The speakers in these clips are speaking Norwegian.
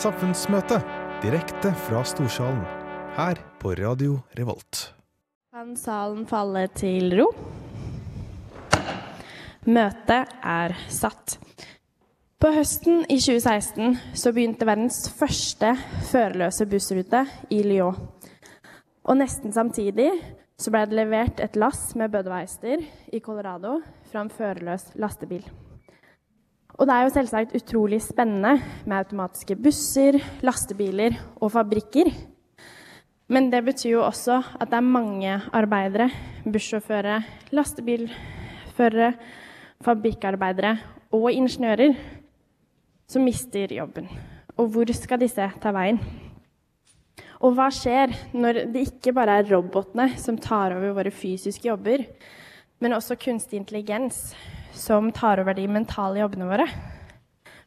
Samfunnsmøte direkte fra Storsalen. Her på Radio Revolt. Kan salen falle til ro? Møtet er satt. På høsten i 2016 så begynte verdens første førerløse bussrute i Lyon. Og nesten samtidig så ble det levert et lass med Budweiser i Colorado fra en førerløs lastebil. Og det er jo selvsagt utrolig spennende med automatiske busser, lastebiler og fabrikker. Men det betyr jo også at det er mange arbeidere, bussjåfører, lastebilførere, fabrikkarbeidere og ingeniører som mister jobben. Og hvor skal disse ta veien? Og hva skjer når det ikke bare er robotene som tar over våre fysiske jobber, men også kunstig intelligens som tar over de mentale jobbene våre?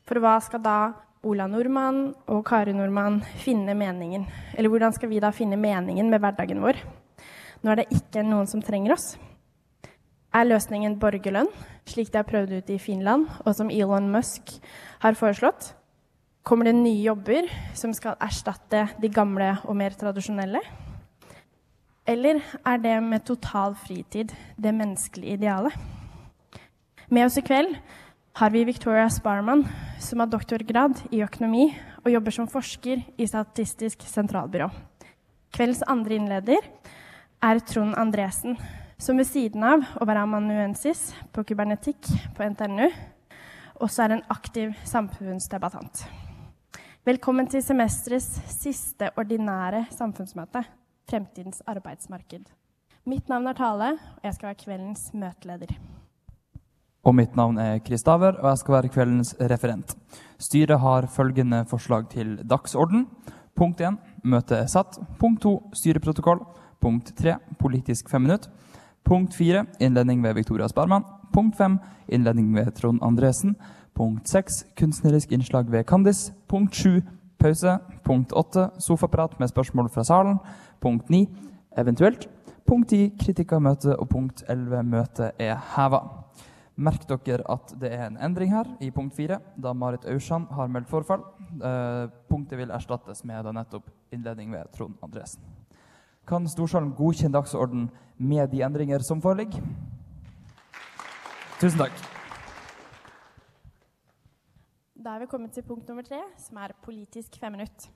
For hva skal da Ola Nordmann og Kari Nordmann finne meningen? Eller hvordan skal vi da finne meningen med hverdagen vår når det ikke er noen som trenger oss? Er løsningen borgerlønn, slik de har prøvd ut i Finland, og som Elon Musk har foreslått? Kommer det nye jobber som skal erstatte de gamle og mer tradisjonelle? Eller er det med total fritid det menneskelige idealet? Med oss i kveld har vi Victoria Sparman, som har doktorgrad i økonomi og jobber som forsker i Statistisk sentralbyrå. Kveldens andre innleder er Trond Andresen, som ved siden av å være amanuensis på kybernetikk på NTNU, også er en aktiv samfunnsdebattant. Velkommen til semesterets siste ordinære samfunnsmøte, Fremtidens arbeidsmarked. Mitt navn er Tale, og jeg skal være kveldens møteleder. Og mitt navn er Chris Daver, og jeg skal være kveldens referent. Styret har følgende forslag til dagsorden. Punkt 1. Møtet er satt. Punkt 2. Styreprotokoll. Punkt 3. Politisk femminutt. Punkt 4. Innledning ved Victoria Sparman. Punkt 5. Innledning ved Trond Andresen. Punkt 6. Kunstnerisk innslag ved Kandis. Punkt 7. Pause. Punkt 8. Sofaprat med spørsmål fra salen. Punkt 9. Eventuelt. Punkt 10. Kritikermøte. Og punkt 11. Møtet er heva. Merk dere at det er en endring her i punkt 4, da Marit Aursand har meldt forfall. Eh, punktet vil erstattes med da nettopp innledning ved Trond Andresen. Kan Storsalen godkjenne dagsorden med de endringer som foreligger? Tusen takk. Da er vi kommet til punkt nummer tre, som er politisk femminutt.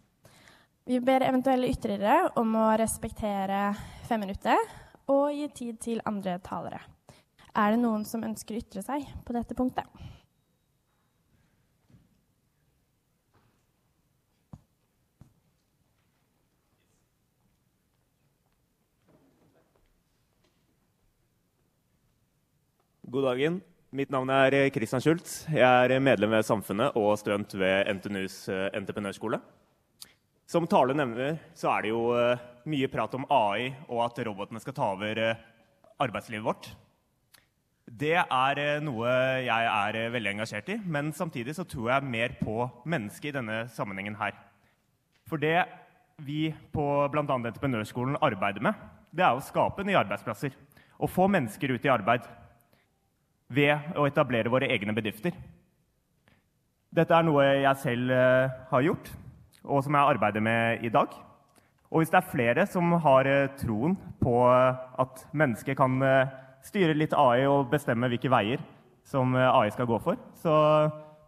Vi ber eventuelle ytterligere om å respektere femminuttet og gi tid til andre talere. Er det noen som ønsker å ytre seg på dette punktet? God dagen. Mitt navn er Christian Schultz. Jeg er medlem ved Samfunnet og student ved NTNUs eh, entreprenørskole. Som Tale nevner, så er det jo eh, mye prat om AI og at robotene skal ta over eh, arbeidslivet vårt. Det er eh, noe jeg er eh, veldig engasjert i, men samtidig så tror jeg mer på mennesket i denne sammenhengen her. For det vi på bl.a. Entreprenørskolen arbeider med, det er å skape nye arbeidsplasser. Og få mennesker ut i arbeid ved å etablere våre egne bedrifter. Dette er noe jeg selv eh, har gjort, og som jeg arbeider med i dag. Og hvis det er flere som har troen på at mennesket kan styre litt AI og bestemme hvilke veier som eh, AI skal gå for, så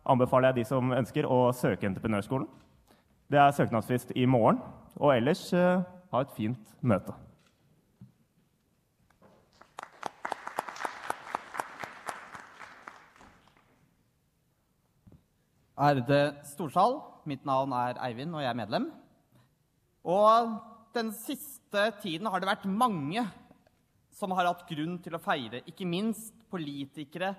anbefaler jeg de som ønsker, å søke entreprenørskolen. Det er søknadsfrist i morgen. Og ellers uh, ha et fint møte. Ærede storsal. Mitt navn er Eivind, og jeg er medlem. Og den siste tiden har det vært mange som har hatt grunn til å feire, ikke minst politikere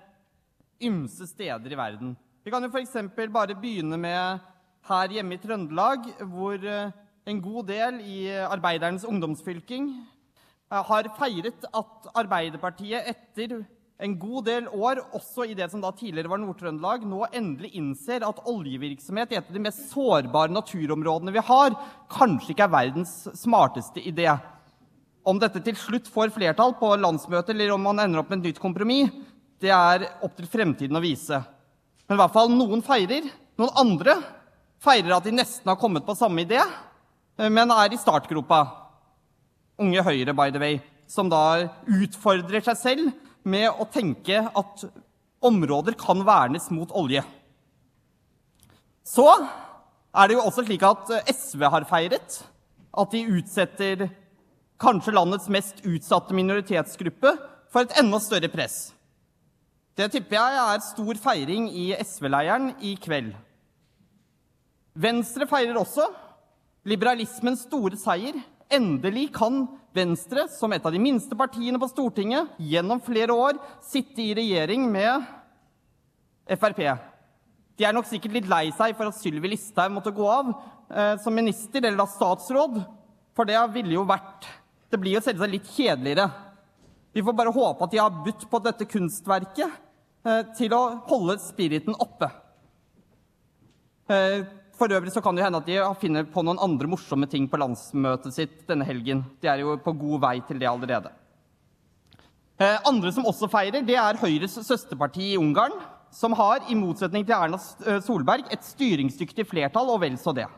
ymse steder i verden. Vi kan jo f.eks. bare begynne med her hjemme i Trøndelag, hvor eh, en god del i arbeidernes ungdomsfylking eh, har feiret at Arbeiderpartiet etter en god del år, også i det som da tidligere var Nord-Trøndelag, nå endelig innser at oljevirksomhet i et av de mest sårbare naturområdene vi har, kanskje ikke er verdens smarteste idé. Om dette til slutt får flertall på landsmøtet, eller om man ender opp med et nytt kompromiss, det er opp til fremtiden å vise. Men i hvert fall noen feirer. Noen andre feirer at de nesten har kommet på samme idé, men er i startgropa. Unge Høyre, by the way, som da utfordrer seg selv med å tenke at områder kan vernes mot olje. Så er det jo også slik at SV har feiret at de utsetter kanskje landets mest utsatte minoritetsgruppe for et enda større press. Det tipper jeg er stor feiring i SV-leiren i kveld. Venstre feirer også liberalismens store seier. Endelig kan Venstre, som et av de minste partiene på Stortinget, gjennom flere år sitte i regjering med Frp. De er nok sikkert litt lei seg for at Sylvi Listhaug måtte gå av eh, som minister, eller da statsråd, for det ville jo vært Det blir jo selvsagt litt kjedeligere. Vi får bare håpe at de har budt på dette kunstverket eh, til å holde spiriten oppe. Eh, for øvrig så kan det hende at de finner på noen andre morsomme ting på landsmøtet sitt denne helgen. De er jo på god vei til det allerede. Eh, andre som også feirer, det er Høyres søsterparti i Ungarn, som har, i motsetning til Erna Solberg, et styringsdyktig flertall, og vel så det.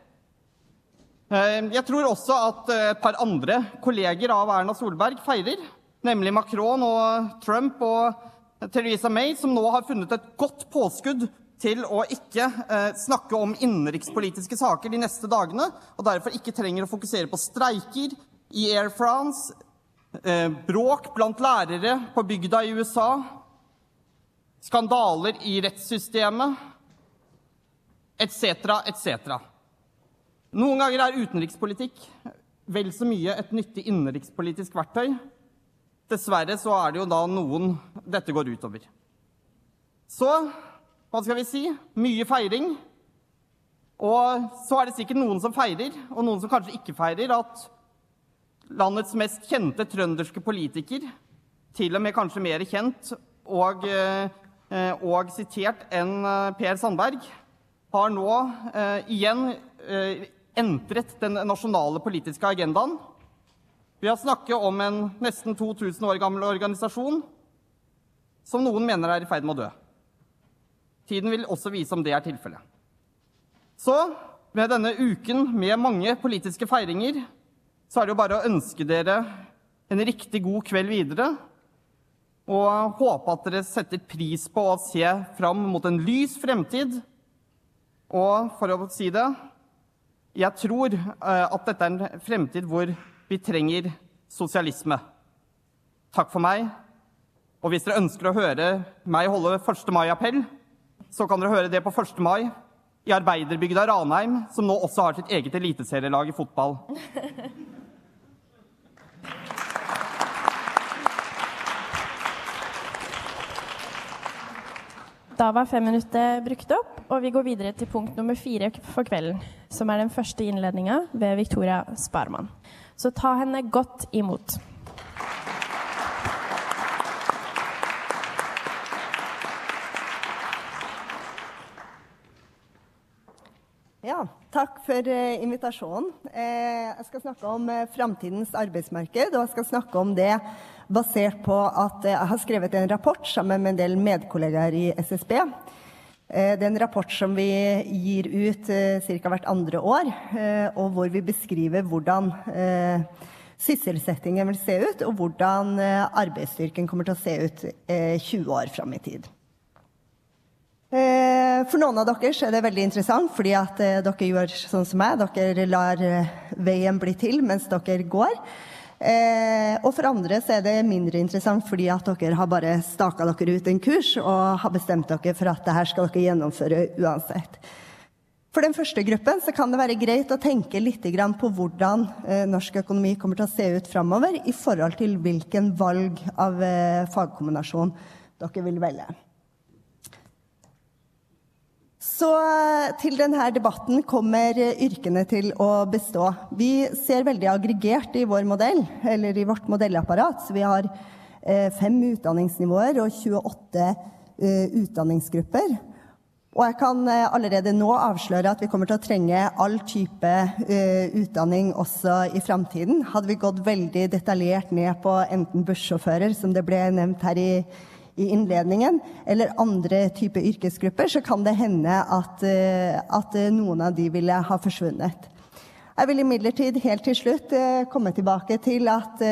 Eh, jeg tror også at et par andre kolleger av Erna Solberg feirer, nemlig Macron og Trump og Theresa May, som nå har funnet et godt påskudd til å ikke eh, snakke om innenrikspolitiske saker de neste dagene, og derfor ikke trenger å fokusere på streiker i Air France, eh, bråk blant lærere på bygda i USA, skandaler i rettssystemet etc., etc. Noen ganger er utenrikspolitikk vel så mye et nyttig innenrikspolitisk verktøy. Dessverre så er det jo da noen dette går utover. Så hva skal vi si, mye feiring. Og så er det sikkert noen som feirer, og noen som kanskje ikke feirer, at landets mest kjente trønderske politiker, til og med kanskje mer kjent og, eh, og sitert enn eh, Per Sandberg, har nå eh, igjen eh, entret den nasjonale politiske agendaen. Vi har snakket om en nesten 2000 år gammel organisasjon som noen mener er i ferd med å dø. Tiden vil også vise om det er tilfellet. Så med denne uken med mange politiske feiringer, så er det jo bare å ønske dere en riktig god kveld videre. Og håpe at dere setter pris på å se fram mot en lys fremtid. Og for å si det jeg tror eh, at dette er en fremtid hvor vi trenger sosialisme. Takk for meg. Og hvis dere ønsker å høre meg holde 1. mai-appell, så kan dere høre det på 1. mai i arbeiderbygda Ranheim, som nå også har sitt eget eliteserielag i fotball. Da var fem minutter brukt opp, og vi går videre til punkt nummer fire for kvelden, som er den første innledninga ved Victoria Sparman. Så ta henne godt imot. Ja, takk for uh, invitasjonen. Eh, jeg skal snakke om uh, framtidens arbeidsmarked, og jeg skal snakke om det basert på at uh, jeg har skrevet en rapport sammen med en del medkollegaer i SSB. det er en rapport som vi gir ut uh, ca. hvert andre år, og hvor vi beskriver hvordan sysselsettingen vil se ut, og hvordan arbeidsstyrken kommer til å se ut 20 år fram i tid. Eh, for noen av dere er det veldig interessant, fordi at eh, dere gjør sånn som meg. Dere lar eh, veien bli til mens dere går. Og for andre så er det mindre interessant fordi at dere har bare staka dere ut en kurs og har bestemt dere for at det her skal dere gjennomføre uansett. For den første gruppen så kan det være greit å tenke litt på hvordan norsk økonomi kommer til å se ut framover i forhold til hvilken valg av fagkombinasjon dere vil velge. Så til denne debatten kommer yrkene til å bestå. Vi ser veldig aggregert i vår modell, eller i vårt modellapparat. Så vi har eh, fem utdanningsnivåer og 28 eh, utdanningsgrupper. Og jeg kan eh, allerede nå avsløre at vi kommer til å trenge all type utdanning også i framtiden. Hadde vi gått veldig detaljert ned på enten bussjåfører, som det ble nevnt her i, i innledningen, eller andre typer yrkesgrupper, så kan det hende at, uh, at noen av de ville ha forsvunnet. Jeg vil imidlertid helt til slutt uh, komme tilbake til at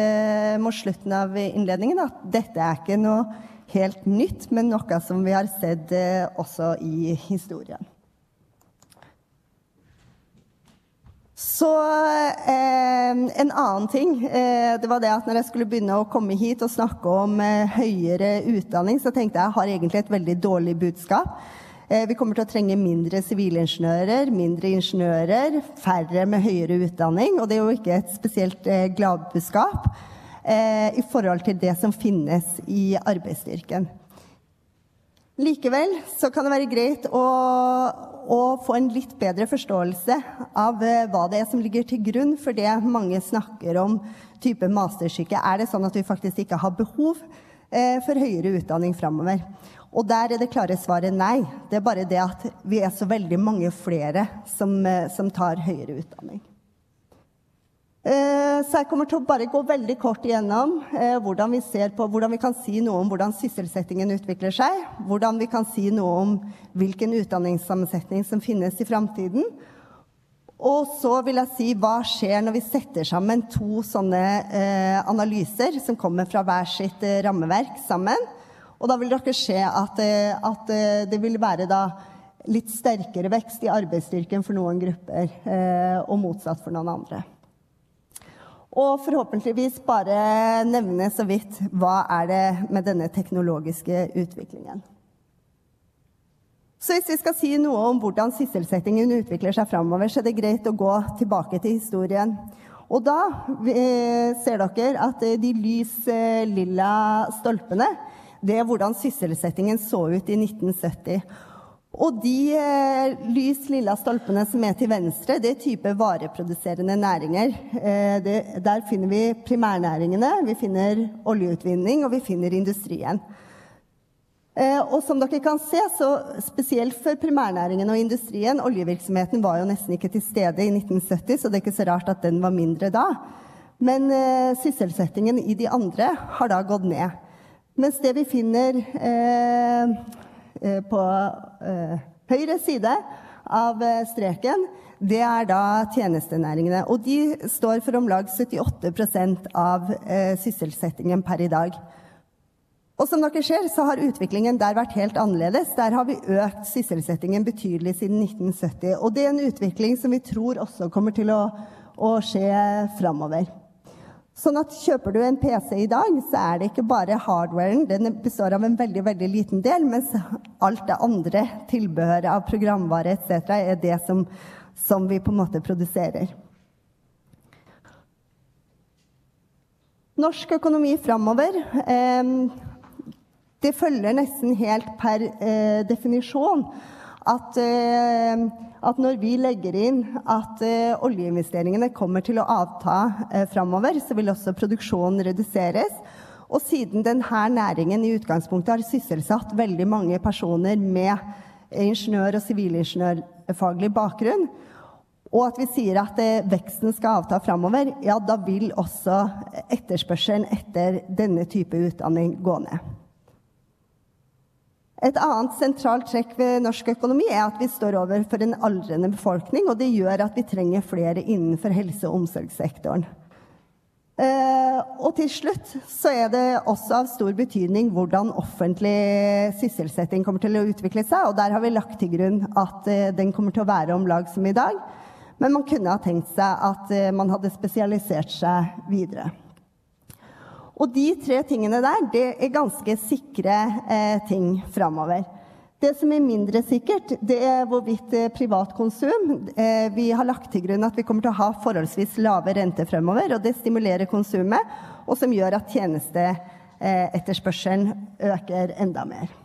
mot slutten av innledningen at dette er ikke noe helt nytt, men noe som vi har sett eh, også i historien. Så eh, en annen ting eh, det var det at når jeg skulle begynne å komme hit og snakke om eh, høyere utdanning, så tenkte jeg jeg har egentlig et veldig dårlig budskap. Eh, vi kommer til å trenge mindre sivilingeniører, mindre ingeniører, færre med høyere utdanning. Og det er jo ikke et spesielt eh, gladbudskap eh, i forhold til det som finnes i arbeidsstyrken. Likevel så kan det være greit å, å få en litt bedre forståelse av eh, hva det er som ligger til grunn for det mange snakker om type mastersyke. Er det sånn at vi faktisk ikke har behov eh, for høyere utdanning framover? Og der er det klare svaret nei. Det er bare det at vi er så veldig mange flere som, eh, som tar høyere utdanning. Eh, så jeg kommer til å bare gå veldig kort igjennom eh, hvordan vi på, hvordan vi kan si noe om hvordan sysselsettingen utvikler seg, hvordan vi kan si noe om hvilken utdanningssammensetning som finnes i framtiden. Og så vil jeg si hva skjer når vi setter sammen to sånne eh, analyser som kommer fra hver sitt rammeverk sammen. Og da vil dere se at, at det vil være da litt sterkere vekst i arbeidsstyrken for noen grupper, og motsatt for noen andre. Og forhåpentligvis bare nevne så vidt hva er det med denne teknologiske utviklingen. Så hvis vi skal si noe om hvordan sysselsettingen utvikler seg framover, så er det greit å gå tilbake til historien. Og da eh, ser dere at de lys eh, lilla stolpene, det er hvordan sysselsettingen så ut i 1970. Og de eh, lys lilla stolpene som er til venstre, det er type vareproduserende næringer. Eh, det, der finner vi primærnæringene, vi finner oljeutvinning, og vi finner industrien. Eh, og som dere kan se, så spesielt for primærnæringen og industrien Oljevirksomheten var jo nesten ikke til stede i 1970, så det er ikke så rart at den var mindre da. Men eh, sysselsettingen i de andre har da gått ned. Mens det vi finner eh, på eh, høyre side av eh, streken, det er da tjenestenæringene. Og de står for om lag 78% av sysselsettingen per i dag. Og som dere ser, så har utviklingen der vært helt annerledes. Der har vi økt sysselsettingen betydelig siden 1970. Og det er en utvikling som vi tror også kommer til å, å skje framover. Sånn at Kjøper du en PC i dag, så er det ikke bare hardwaren. Den består av en veldig veldig liten del, mens alt det andre, tilbehøret av programvare etc., er det som, som, vi på en måte produserer. Norsk økonomi framover eh, Det følger nesten helt per eh, definisjon at eh, at når vi legger inn at uh, oljeinvesteringene kommer til å avta uh, framover, så vil også produksjonen reduseres. Og siden denne næringen i utgangspunktet har sysselsatt veldig mange personer med ingeniør- og sivilingeniørfaglig bakgrunn, og at vi sier at veksten skal avta framover, ja, da vil også etterspørselen etter denne type utdanning gå ned. Et annet sentralt trekk ved norsk økonomi er at vi står overfor en aldrende befolkning, og det gjør at vi trenger flere innenfor helse- og omsorgssektoren. Eh, og til slutt så er det også av stor betydning hvordan offentlig sysselsetting kommer til å utvikle seg, og der har vi lagt til grunn at eh, den kommer til å være om lag som i dag. Men man kunne ha tenkt seg at eh, man hadde spesialisert seg videre. Og de tre tingene der, det er ganske sikre eh, ting framover. Det som er mindre sikkert, det er hvorvidt privat konsum. eh, Vi har lagt til grunn at vi kommer til å ha forholdsvis lave renter fremover, og det stimulerer konsumet, og som gjør at tjenesteetterspørselen øker enda mer.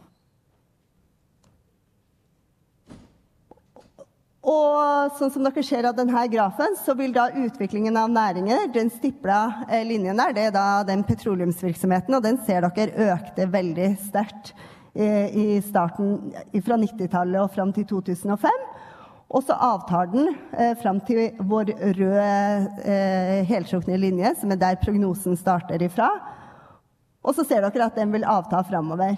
Og sånn som dere ser av denne grafen, så vil da utviklingen av næringer, den stipla eh, linjen der, det er da den petroleumsvirksomheten, og den ser dere økte veldig sterkt eh, i starten fra 90-tallet og fram til 2005. Og så avtar den eh, fram til vår røde eh, heltrukne linje, som er der prognosen starter ifra. Og så ser dere at den vil avta framover.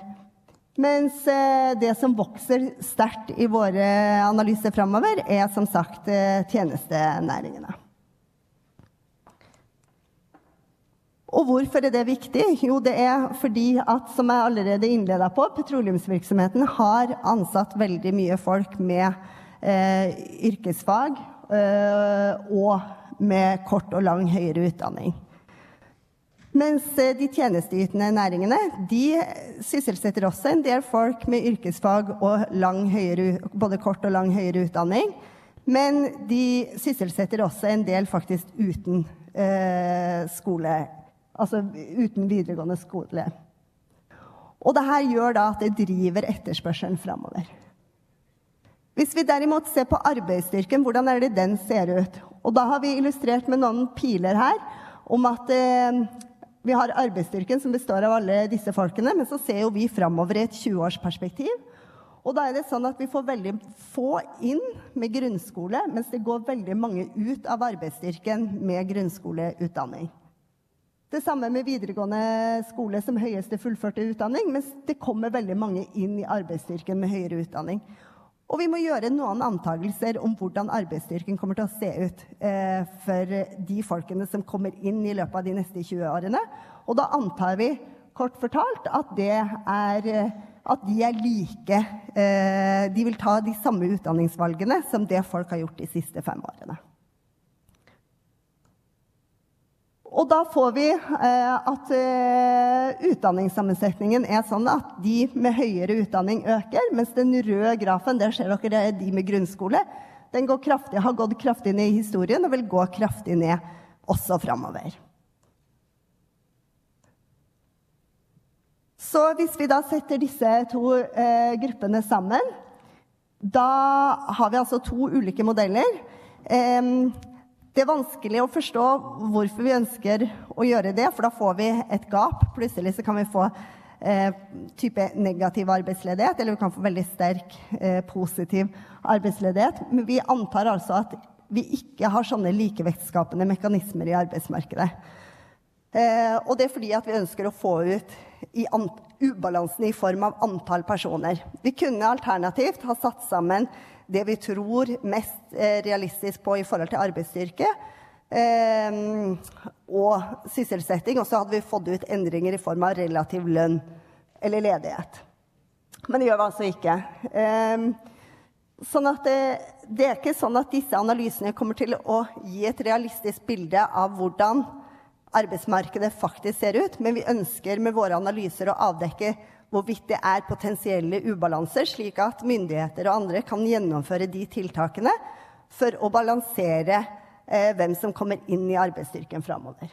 Mens eh, det som vokser sterkt i våre analyser framover, er som sagt eh, tjenestenæringene. Og hvorfor er det viktig? Jo, det er fordi at, som jeg allerede innleda på, petroleumsvirksomheten har ansatt veldig mye folk med eh, yrkesfag eh, og med kort og lang høyere utdanning. Mens eh, de tjenesteytende næringene de sysselsetter også en del folk med yrkesfag og høyere, både kort og lang høyere utdanning. Men de sysselsetter også en del faktisk uten eh, skole, altså uten videregående skole. Og dette gjør da at det driver etterspørselen framover. Hvis vi derimot ser på arbeidsstyrken, hvordan er det den ser ut? Og da har vi illustrert med noen piler her om at eh, vi har arbeidsstyrken som består av alle disse folkene, men så ser jo vi framover i et 20-årsperspektiv. Og da er det sånn at vi får veldig få inn med grunnskole, mens det går veldig mange ut av arbeidsstyrken med grunnskoleutdanning. Det samme med videregående skole som høyeste fullførte utdanning, mens det kommer veldig mange inn i arbeidsstyrken med høyere utdanning. Og vi må gjøre noen antakelser om hvordan arbeidsstyrken kommer til å se ut eh, for de folkene som kommer inn i løpet av de neste 20 årene. Og da antar vi kort fortalt at, er, at de er like eh, De vil ta de samme utdanningsvalgene som det folk har gjort de siste fem årene. Og da får vi eh, at eh, utdanningssammensetningen er sånn at de med høyere utdanning øker, mens den røde grafen der ser dere er de med grunnskole. Den kraftig, har gått kraftig ned i historien og vil gå kraftig ned også framover. Så hvis vi da setter disse to eh, gruppene sammen, da har vi altså to ulike modeller. Eh, det er vanskelig å forstå hvorfor vi ønsker å gjøre det, for da får vi et gap. Plutselig så kan vi få eh, type negativ arbeidsledighet, eller vi kan få veldig sterk eh, positiv arbeidsledighet. Men vi antar altså at vi ikke har sånne likevektsskapende mekanismer i arbeidsmarkedet. Eh, og det er fordi at vi ønsker å få ut i ubalansen i form av antall personer. Vi kunne alternativt ha satt sammen det vi tror mest eh, realistisk på i forhold til arbeidsstyrke eh, og sysselsetting. Og så hadde vi fått ut endringer i form av relativ lønn eller ledighet. Men det gjør vi altså ikke. Eh, sånn at det, det, er ikke sånn at disse analysene kommer til å gi et realistisk bilde av hvordan arbeidsmarkedet faktisk ser ut, men vi ønsker med våre analyser å avdekke hvorvidt det er potensielle ubalanser, slik at myndigheter og andre kan gjennomføre de tiltakene for å balansere eh, hvem som kommer inn i arbeidsstyrken framover.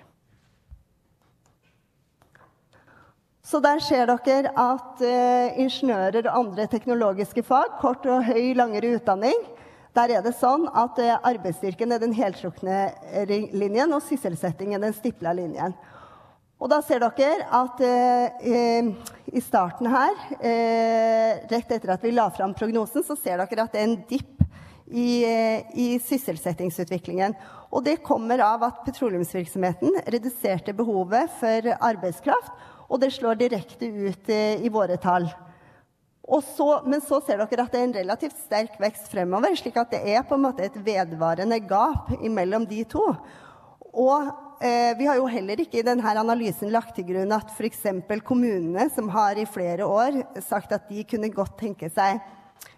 Så der ser dere at eh, ingeniører og andre teknologiske fag, kort og høy, langere utdanning, der er det sånn at eh, arbeidsstyrken er den heltrukne linjen, og sysselsettingen den stipla linjen. Og da ser dere at eh, i starten her, eh, rett etter at vi la fram prognosen, så ser dere at det er en dipp i, eh, i, sysselsettingsutviklingen. Og det kommer av at petroleumsvirksomheten reduserte behovet for arbeidskraft, og det slår direkte ut eh, i våre tall. Så, men så ser dere at det er en relativt sterk vekst fremover, slik at det er på en måte et vedvarende gap mellom de to. Og eh, vi har jo heller ikke i denne analysen lagt til grunn at f.eks. kommunene, som har i flere år sagt at de kunne godt tenke seg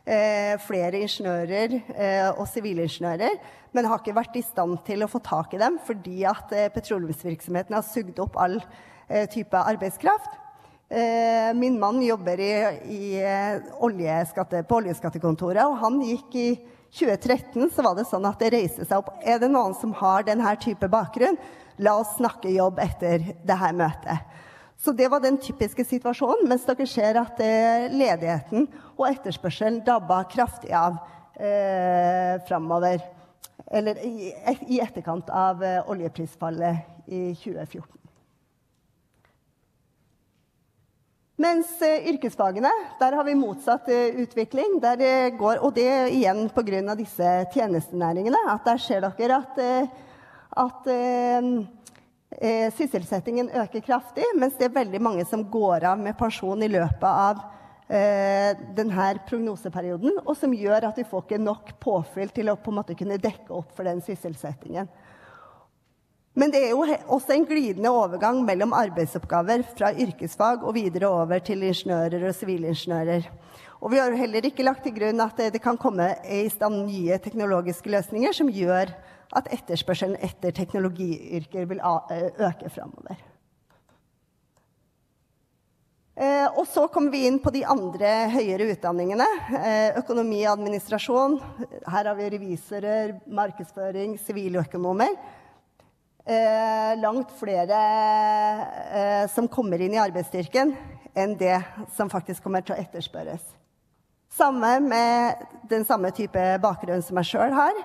eh, flere ingeniører eh, og sivilingeniører, men har ikke vært i stand til å få tak i dem fordi at eh, petroleumsvirksomheten har sugd opp all eh, type arbeidskraft. Eh, min mann jobber i, i oljeskatte, på oljeskattekontoret, og han gikk i 2013 så var det sånn at det reiste seg opp Er det noen som har denne type bakgrunn? La oss snakke jobb etter dette møtet. Så det var den typiske situasjonen, mens dere ser at eh, ledigheten og etterspørselen dabba kraftig av eh, framover. Eller i, etterkant av eh, oljeprisfallet i 2014. Mens eh, yrkesfagene, der har vi motsatt utvikling. Der går, og det igjen pga. disse tjenestenæringene. At der ser dere at, at eh, sysselsettingen øker kraftig, mens det er veldig mange som går av med pensjon i løpet av eh, denne prognoseperioden, og som gjør at de får ikke nok påfyll til å måte kunne dekke opp for den sysselsettingen. Men det er jo også en glidende overgang mellom arbeidsoppgaver fra yrkesfag og videre over til ingeniører og sivilingeniører. Og vi har heller ikke lagt til grunn at det kan komme i stand nye teknologiske løsninger som gjør at etterspørselen etter teknologiyrker vil øke framover. Eh, og så kommer vi inn på de andre høyere utdanningene. Eh, økonomi og administrasjon. Her har vi revisorer, markedsføring, siviløkonomer eh, langt flere eh, som kommer inn i arbeidsstyrken, enn det som faktisk kommer til å etterspørres. Samme med den samme type bakgrunn som jeg sjøl har.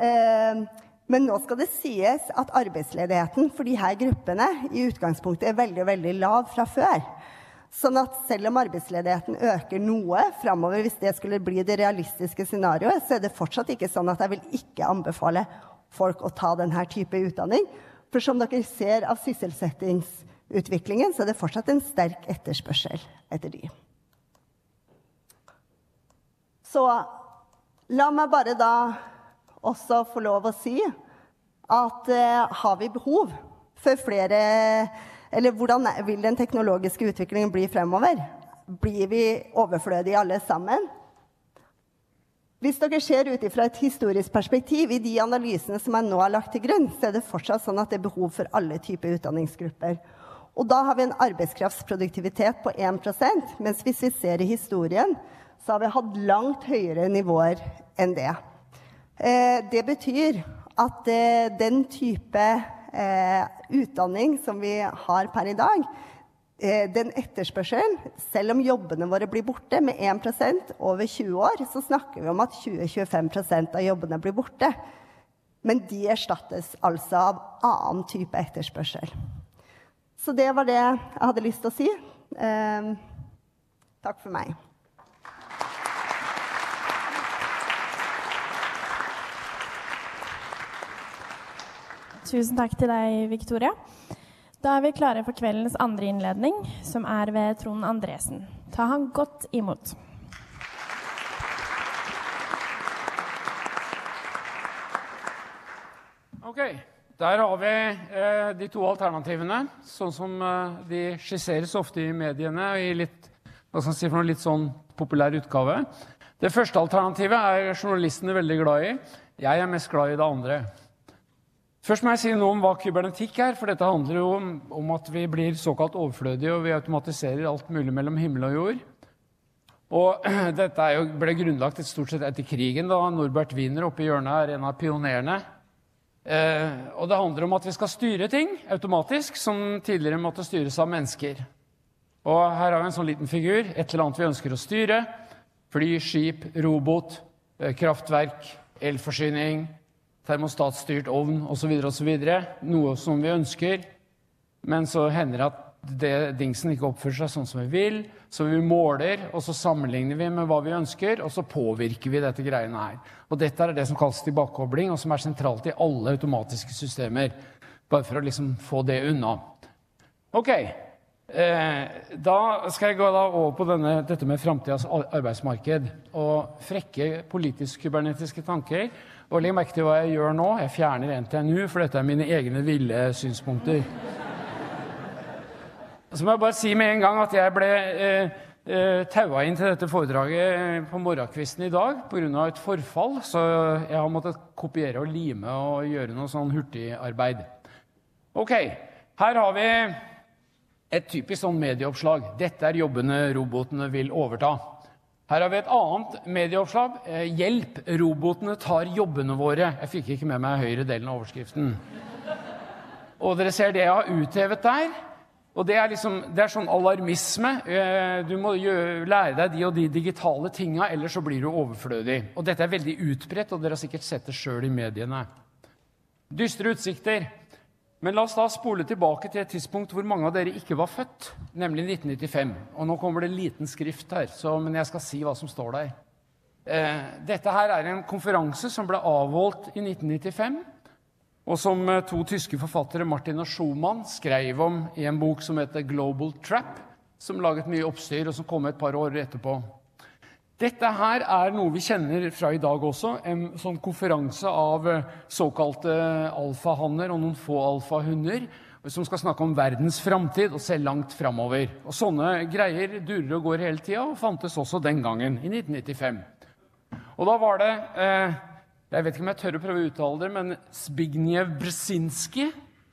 Eh, men nå skal det sies at arbeidsledigheten for disse gruppene i utgangspunktet er veldig, veldig lav fra før. Sånn at selv om arbeidsledigheten øker noe framover, hvis det skulle bli det realistiske scenarioet, så er det fortsatt ikke sånn at jeg vil ikke anbefale folk å ta denne type utdanning. For som dere ser av sysselsettingsutviklingen, så er det fortsatt en sterk etterspørsel etter de. Så la meg bare da også få lov å si at eh, har vi behov for flere Eller hvordan vil den teknologiske utviklingen bli fremover? Blir vi overflødige alle sammen? Hvis dere ser ut fra et historisk perspektiv i de analysene som jeg nå har lagt til grunn, så er det fortsatt sånn at det er behov for alle typer utdanningsgrupper. Og da har vi en arbeidskraftsproduktivitet på 1% mens hvis vi ser i historien, så har vi hatt langt høyere nivåer enn det. Eh, det betyr at eh, den type eh, utdanning som vi har per i dag, den etterspørselen, selv om jobbene våre blir borte med 1% over 20 år, så snakker vi om at 20-25% av jobbene blir borte. Men de erstattes altså av annen type etterspørsel. Så det var det jeg hadde lyst til å si. Eh, takk for meg. Tusen takk til deg, Victoria. Da er vi klare for kveldens andre innledning, som er ved Trond Andresen. Ta han godt imot. Ok, Der har vi eh, de to alternativene, sånn som eh, de skisseres ofte i mediene i litt, si noe, litt sånn populær utgave. Det første alternativet er journalistene veldig glad i. Jeg er mest glad i det andre. Først må jeg si noe om hva kybernetikk er. For dette handler jo om, om, at vi blir såkalt overflødige, og vi automatiserer alt mulig mellom himmel og jord. Og dette jo, ble grunnlagt et stort sett etter krigen, da Norbert Wiener oppe i hjørnet er en av pionerene. Eh, og det handler om at vi skal styre ting automatisk, som tidligere måtte styres av mennesker. Og her har vi en sånn liten figur. Et eller annet vi ønsker å styre. Fly, skip, robot, eh, kraftverk, elforsyning, termostatstyrt ovn osv. osv. Noe som vi ønsker, men så hender det at det, dingsen ikke oppfører seg sånn som vi vil. Så vi måler, og så sammenligner vi med hva vi ønsker, og så påvirker vi dette greiene her. Og dette er det som kalles tilbakekobling, og som er sentralt i alle automatiske systemer. Bare for å liksom få det unna. Ok. Eh, da skal jeg gå over på denne, dette med framtidas arbeidsmarked og frekke politisk-kybernetiske tanker. Og legg merke til hva jeg gjør nå. Jeg fjerner NTNU, for dette er mine egne ville synspunkter. Så må jeg bare si med en gang at jeg ble eh, eh, taua inn til dette foredraget på morgenkvisten i dag pga. et forfall, så jeg har måttet kopiere og lime og gjøre noe sånn hurtigarbeid. Ok, her har vi et typisk sånn medieoppslag. Dette er jobbene robotene vil overta. Her har vi et annet medieoppslag. Eh, 'Hjelp, robotene tar jobbene våre'. Jeg fikk ikke med meg høyre delen av overskriften. Og dere ser det jeg har uthevet der. Og det er, liksom, det er sånn alarmisme. Eh, Du må lære deg de og de digitale tinga, ellers så blir du overflødig. Og dette er veldig utbredt, og dere har sikkert sett det sjøl i mediene. Dystre utsikter. Men la oss da spole tilbake til et tidspunkt hvor mange av dere ikke var født, nemlig 1995. Og nå kommer det en liten skrift her, så, men jeg skal si hva som står der. Eh, dette her er en konferanse som ble avholdt i 1995, og som eh, to tyske forfattere, Martin og Schumann, skrev om i en bok som heter 'Global Trap', som laget mye oppstyr, og som kom et par år etterpå. Dette her er noe vi kjenner fra i dag også. En sånn konferanse av eh, såkalte alfahanner og noen få alfahunder som skal snakke om verdens framtid og se langt framover. Og sånne greier durer og går hele tida, og fantes også den gangen, i 1995. Og da var det eh, Jeg vet ikke om jeg tør å prøve å uttale det, men Zbigniew Brzezinski,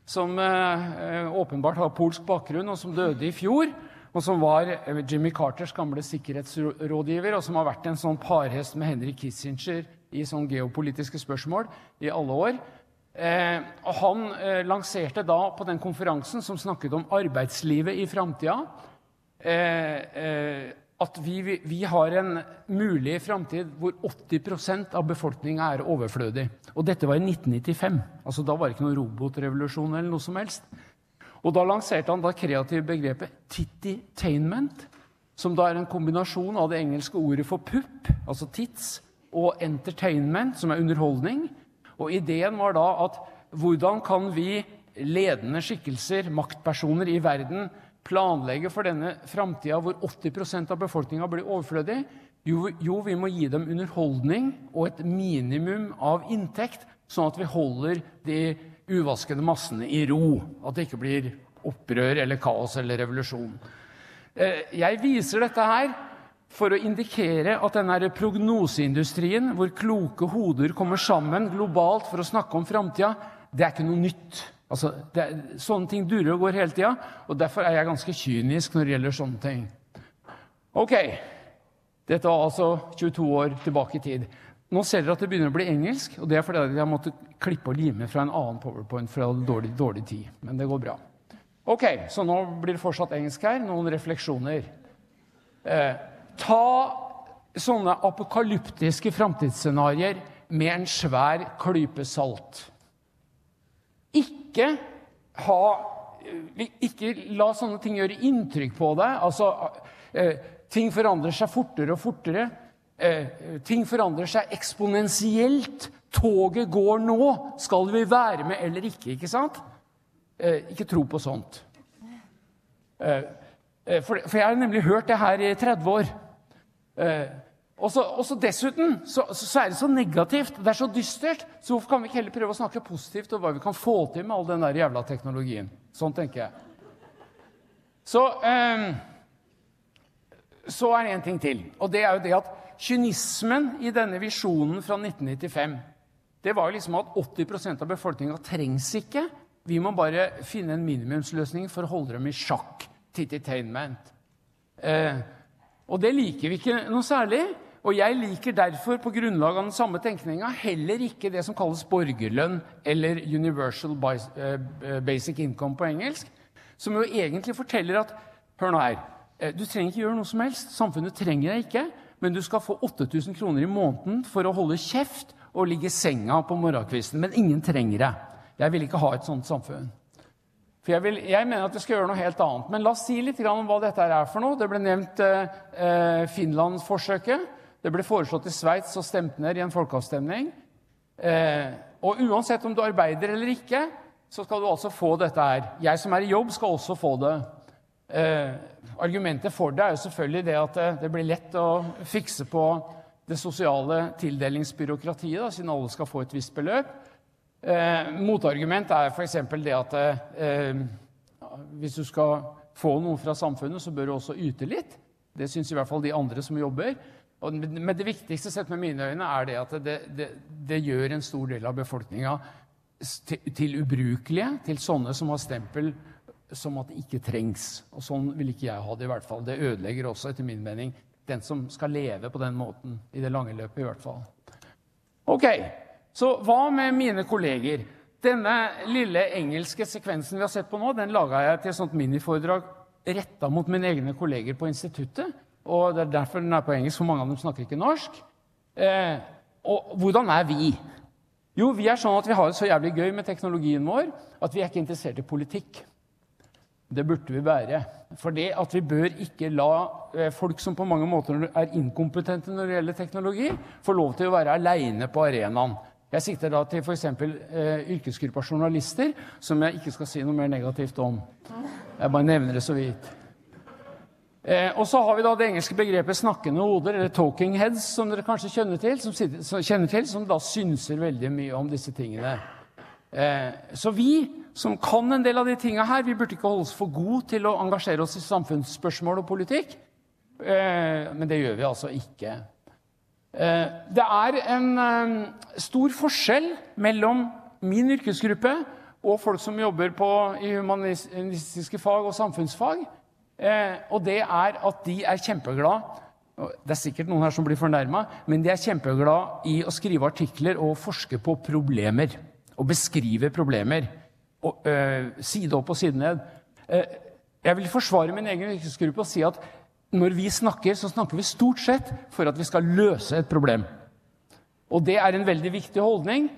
som eh, eh, åpenbart har polsk bakgrunn, og som døde i fjor og som var eh, Jimmy Carters gamle sikkerhetsrådgiver, og som har vært en sånn parhest med Henry Kissinger i sånn geopolitiske spørsmål i alle år. Eh, og han eh, lanserte da på den konferansen som snakket om arbeidslivet i framtida, eh, eh, at vi, vi, vi har en mulig framtid hvor 80% av befolkninga er overflødig. Og dette var i 1995. altså Da var det ikke noen robotrevolusjon eller noe som helst. Og da lanserte han det kreative begrepet tititainment, som da er en kombinasjon av det engelske ordet for pupp, altså tits, og entertainment, som er underholdning. Og ideen var da at hvordan kan vi, ledende skikkelser, maktpersoner i verden, planlegge for denne framtida hvor 80% av befolkninga blir overflødig? Jo, jo, vi må gi dem underholdning og et minimum av inntekt, sånn at vi holder de uvaskede massene i ro. At det ikke blir opprør eller kaos eller revolusjon. Eh, Jeg viser dette her for å indikere at denne prognoseindustrien, hvor kloke hoder kommer sammen globalt for å snakke om framtida, det er ikke noe nytt. Altså, er, sånne ting durer og går hele tida, og derfor er jeg ganske kynisk når det gjelder sånne ting. Ok, dette var altså 22 år tilbake i tid. Nå ser dere at det begynner å bli engelsk, og det er fordi jeg måtte klippe og lime fra en annen powerpoint, hadde dårlig, dårlig tid. Men det går bra. Ok, så nå blir det fortsatt engelsk her. Noen refleksjoner. Eh, ta sånne apokalyptiske framtidsscenarioer med en svær klype salt. Ikke ha Ikke la sånne ting gjøre inntrykk på deg. Altså, eh, ting forandrer seg fortere og fortere. Eh, ting forandrer seg eksponentielt. Toget går nå. Skal vi være med eller ikke? Ikke sant? Eh, ikke tro på sånt. Eh, for, jeg har nemlig hørt det her i 30 år. Og så, dessuten så, er det så negativt, det er så dystert, så hvorfor kan vi ikke heller prøve å snakke positivt om hva vi kan få til med all den der jævla teknologien? Sånn tenker jeg. Så, så er det en ting til, og det er jo det at kynismen i denne visjonen fra 1995 det var liksom at 80% av befolkninga trengs ikke. Vi må bare finne en minimumsløsning for å holde dem i sjakk. Tititainment. Eh, og det liker vi ikke noe særlig. Og jeg liker derfor på grunnlag av den samme tenkninga heller ikke det som kalles borgerlønn eller universal basic income på engelsk, som jo egentlig forteller at Hør nå her. Du trenger ikke gjøre noe som helst. Samfunnet trenger deg ikke. Men du skal få 8000 kroner i måneden for å holde kjeft og ligge i senga på morgenkvisten. Men ingen trenger det. Jeg vil ikke ha et sånt samfunn. For jeg, vil, jeg, mener at vi skal gjøre noe helt annet. Men la oss si litt om hva dette er for noe. Det ble nevnt eh, Finland-forsøket. Det ble foreslått i Sveits og stemt ned i en folkeavstemning. Eh, og uansett om du arbeider eller ikke, så skal du altså få dette her. Jeg som er i jobb, skal også få det. Eh, argumentet for det er jo selvfølgelig det at det, det blir lett å fikse på det sosiale tildelingsbyråkratiet, da, siden alle skal få et visst beløp. Eh, motargument er f.eks. det at eh, hvis du skal få noe fra samfunnet, så bør du også yte litt. Det syns i hvert fall de andre som jobber. Men det viktigste sett med mine øyne er det at det, det, det gjør en stor del av befolkninga til, til ubrukelige, til sånne som har stempel som at det ikke trengs. Og sånn vil ikke jeg ha det, i hvert fall. Det ødelegger også, etter min mening, den som skal leve på den måten. I det lange løpet, i hvert fall. Ok, så hva med mine kolleger? Denne lille engelske sekvensen vi har sett på nå, den laga jeg til et sånt miniforedrag retta mot mine egne kolleger på instituttet. Og det er derfor den er på engelsk, for mange av dem snakker ikke norsk. Eh, og hvordan er vi? Jo, vi er sånn at vi har det så jævlig gøy med teknologien vår at vi er ikke interessert i politikk. Det burde vi være. For det at vi bør ikke la eh, folk som på mange måter er inkompetente når det gjelder teknologi, få lov til å være aleine på arenaen. Jeg sikter da til f.eks. Eh, yrkesgruppa journalister, som jeg ikke skal si noe mer negativt om. Jeg bare nevner det så vidt. Eh, og så har vi da det engelske begrepet 'snakkende hoder', eller 'talking heads', som dere kanskje kjenner til, som, kjenner til, som da synser veldig mye om disse tingene. Eh, så vi som kan en del av de tinga her, vi burde ikke holde oss for gode til å engasjere oss i samfunnsspørsmål og politikk. Eh, men det gjør vi altså ikke. Eh, det er en eh, stor forskjell mellom min yrkesgruppe og folk som jobber på, i humanistiske fag og samfunnsfag. Og det er at de er kjempeglade Det er sikkert noen her som blir fornærma, men de er kjempeglade i å skrive artikler og forske på problemer. Og beskrive problemer. Og, øh, side opp og side ned. Eh, jeg vil forsvare min egen yrkesgruppe og si at når vi snakker, så snakker vi stort sett for at vi skal løse et problem. Og det er en veldig viktig holdning.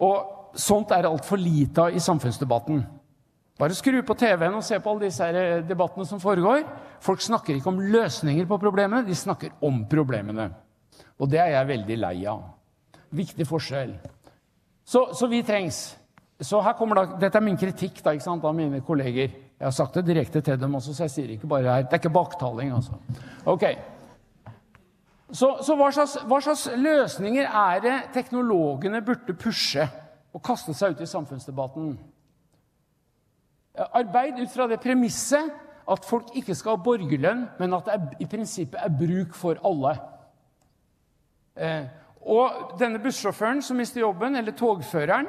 Og sånt er altfor lite av i samfunnsdebatten. Bare skru på TV-en og se på alle disse eh, debattene som foregår. Folk snakker ikke om løsninger på problemene, de snakker om problemene. Og det er jeg veldig lei av. Viktig forskjell. Så, så vi trengs. Så her kommer da, Dette er min kritikk da, ikke sant, av mine kolleger. Jeg har sagt det direkte til dem også, så jeg sier ikke bare her. Det er ikke baktaling, altså. Ok. Så, så hva, slags, hva slags løsninger er det teknologene burde pushe og kaste seg ut i samfunnsdebatten? Arbeid ut fra det premisset at folk ikke skal ha borgerlønn, men at det er, i prinsippet er bruk for alle. Eh, og denne bussjåføren som mister jobben, eller togføreren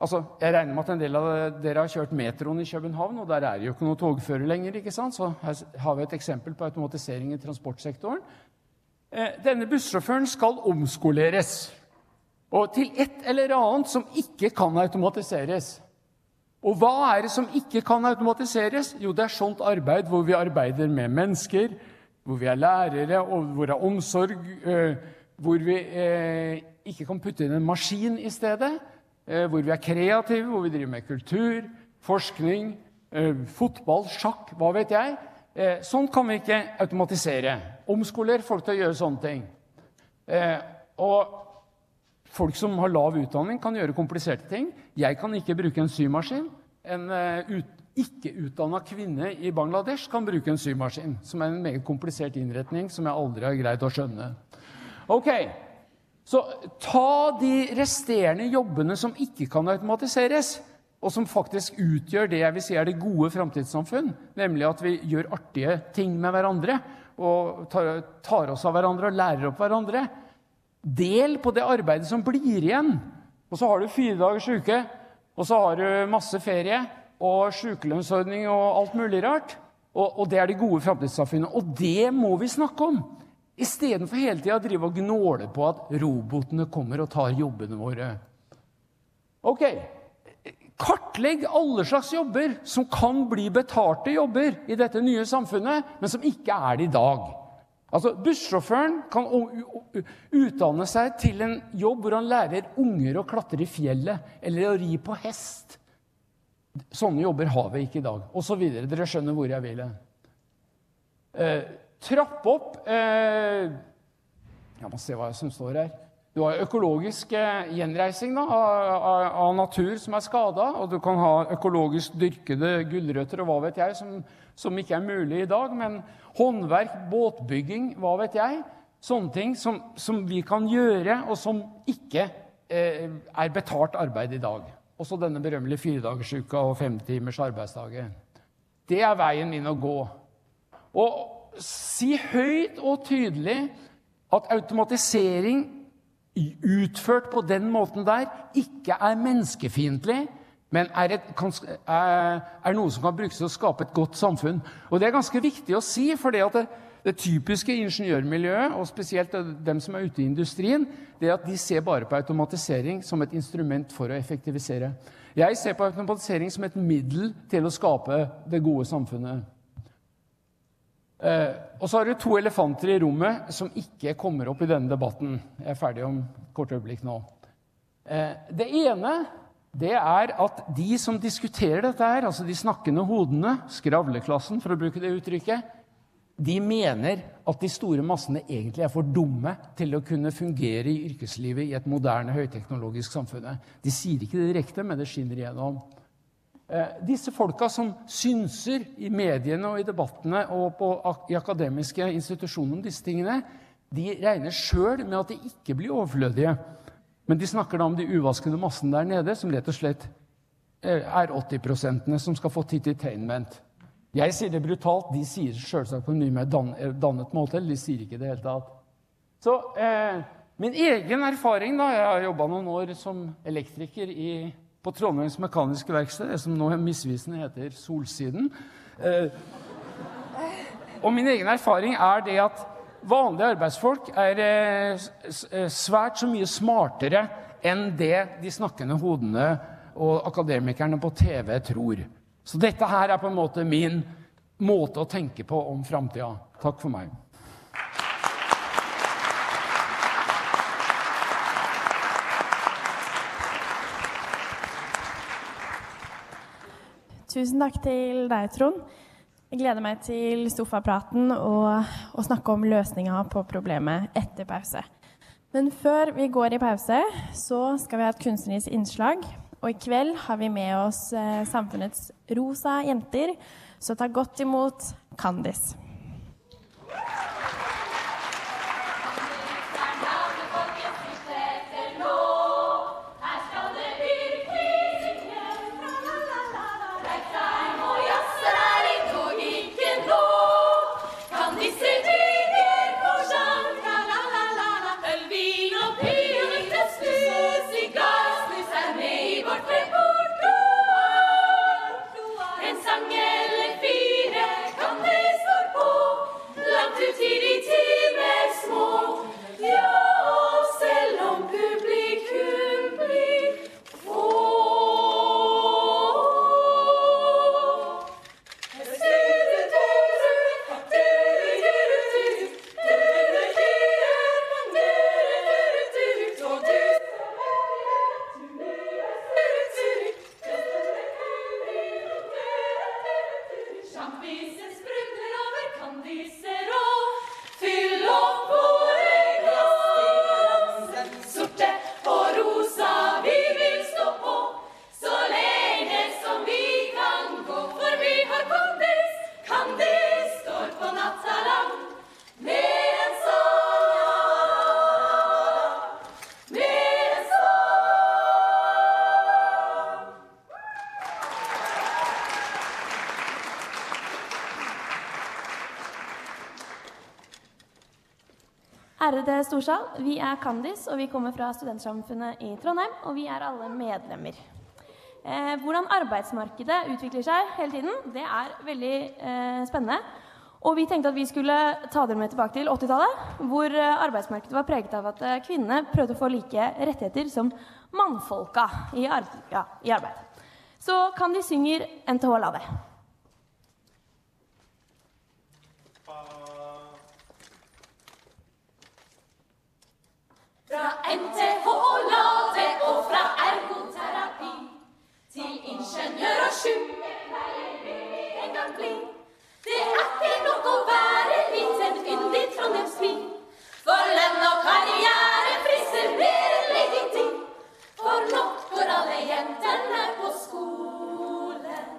altså Jeg regner med at en del av dere har kjørt metroen i København, og der er det jo ikke noe togfører lenger. ikke sant? Så her har vi et eksempel på automatisering i transportsektoren. Eh, denne bussjåføren skal omskoleres og til et eller annet som ikke kan automatiseres. Og hva er det som ikke kan automatiseres? Jo, det er sånt arbeid hvor vi arbeider med mennesker, hvor vi er lærere, og hvor det er omsorg, øh, hvor vi øh, ikke kan putte inn en maskin i stedet, hvor vi er kreative, hvor vi driver med kultur, forskning, fotball, sjakk, hva vet jeg. Sånt kan vi ikke automatisere. Omskoler folk til å gjøre sånne ting. Og Folk som har lav utdanning, kan gjøre kompliserte ting. Jeg kan ikke bruke en symaskin. En ut, ikke-utdanna kvinne i Bangladesh kan bruke en symaskin, som er en meget komplisert innretning som jeg aldri har greid å skjønne. Ok, Så ta de resterende jobbene som ikke kan automatiseres, og som faktisk utgjør det jeg vil si er det gode framtidssamfunn, nemlig at vi gjør artige ting med hverandre og tar, oss av hverandre og lærer opp hverandre. Del på det arbeidet som blir igjen. Og så har du fire dagers uke, og så har du masse ferie og sykelønnsordning og alt mulig rart. Og, og det er det gode framtidssamfunnet. Og det må vi snakke om! Istedenfor hele tida å drive og gnåle på at robotene kommer og tar jobbene våre. Ok, Kartlegg alle slags jobber som kan bli betalte jobber i dette nye samfunnet, men som ikke er det i dag. Altså, Bussjåføren kan utdanne seg til en jobb hvor han lærer unger å klatre i fjellet eller å ri på hest. Sånne jobber har vi ikke i dag. Og så videre. Dere skjønner hvor jeg vil hen. Eh, trapp opp eh, Jeg må se hva som står her. Du har økologisk eh, gjenreising da, av, av, natur som er skada. Og du kan ha økologisk dyrkede gulrøtter og hva vet jeg, som, som ikke er mulig i dag. Men håndverk, båtbygging, hva vet jeg. Sånne ting som, som vi kan gjøre, og som ikke eh, er betalt arbeid i dag. Også denne berømmelige firedagersuka og femtimers arbeidsdager. Det er veien min å gå. Og si høyt og tydelig at automatisering utført på den måten der ikke er menneskefiendtlig, men er, et, er, noe som kan brukes til å skape et godt samfunn. Og Det er ganske viktig å si, for det, Det typiske ingeniørmiljøet, og spesielt dem som er ute i industrien, det er at de ser bare på automatisering som et instrument for å effektivisere. Jeg ser på automatisering som et middel til å skape det gode samfunnet. Eh, og så har du to elefanter i rommet som ikke kommer opp i denne debatten. Jeg er ferdig om kort øyeblikk nå. Eh, det ene det er at de som diskuterer dette, her, altså de snakkende hodene, skravleklassen for å bruke det uttrykket, de mener at de store massene egentlig er for dumme til å kunne fungere i yrkeslivet i et moderne, høyteknologisk samfunn. De sier ikke det direkte, men det skinner igjennom. Eh, disse folka som synser i mediene og i debattene og på, i akademiske institusjoner om disse tingene, de regner sjøl med at de ikke blir overflødige. Men de snakker da om de uvaskede massene der nede, som rett og slett eh, er 80% som skal få tititainment. Jeg sier det brutalt, de sier det selvsagt på en mye mer eh, dannet eller de sier ikke det hele tatt. Så eh, min egen erfaring da, Jeg har jobba noen år som elektriker i, på Trondheims Mekaniske Verksted, det som nå misvisende heter Solsiden. Eh, og min egen erfaring er det at vanlige arbeidsfolk er eh, eh, svært så mye smartere enn det de snakkende hodene og akademikerne på TV tror. Så dette her er på en måte min måte å tenke på om framtida. Takk for meg. Tusen takk til deg, Trond. Jeg gleder meg til sofapraten og å snakke om løsninga på problemet etter pause. Men før vi går i pause, så skal vi ha et kunstnerisk innslag. Og i kveld har vi med oss eh, samfunnets rosa jenter, så ta godt imot Candice. Storsal, vi er Candice, og vi kommer fra Studentsamfunnet i Trondheim. Og vi er alle medlemmer. Eh, hvordan arbeidsmarkedet utvikler seg hele tiden, det er veldig eh, spennende. Og vi tenkte at vi skulle ta dere med tilbake til 80-tallet, hvor eh, arbeidsmarkedet var preget av at eh, kvinnene prøvde å få like rettigheter som mannfolka i, ar ja, i arbeid. Så kan de synger NTH Lave. Fra NTH Lade og fra ergoterapi til ingeniør og vi en gang bli. Det er ikke nok å være liten yndig Trondheimsby. For lønn og karriere friser mer enn legitim For nok går alle jentene på skolen.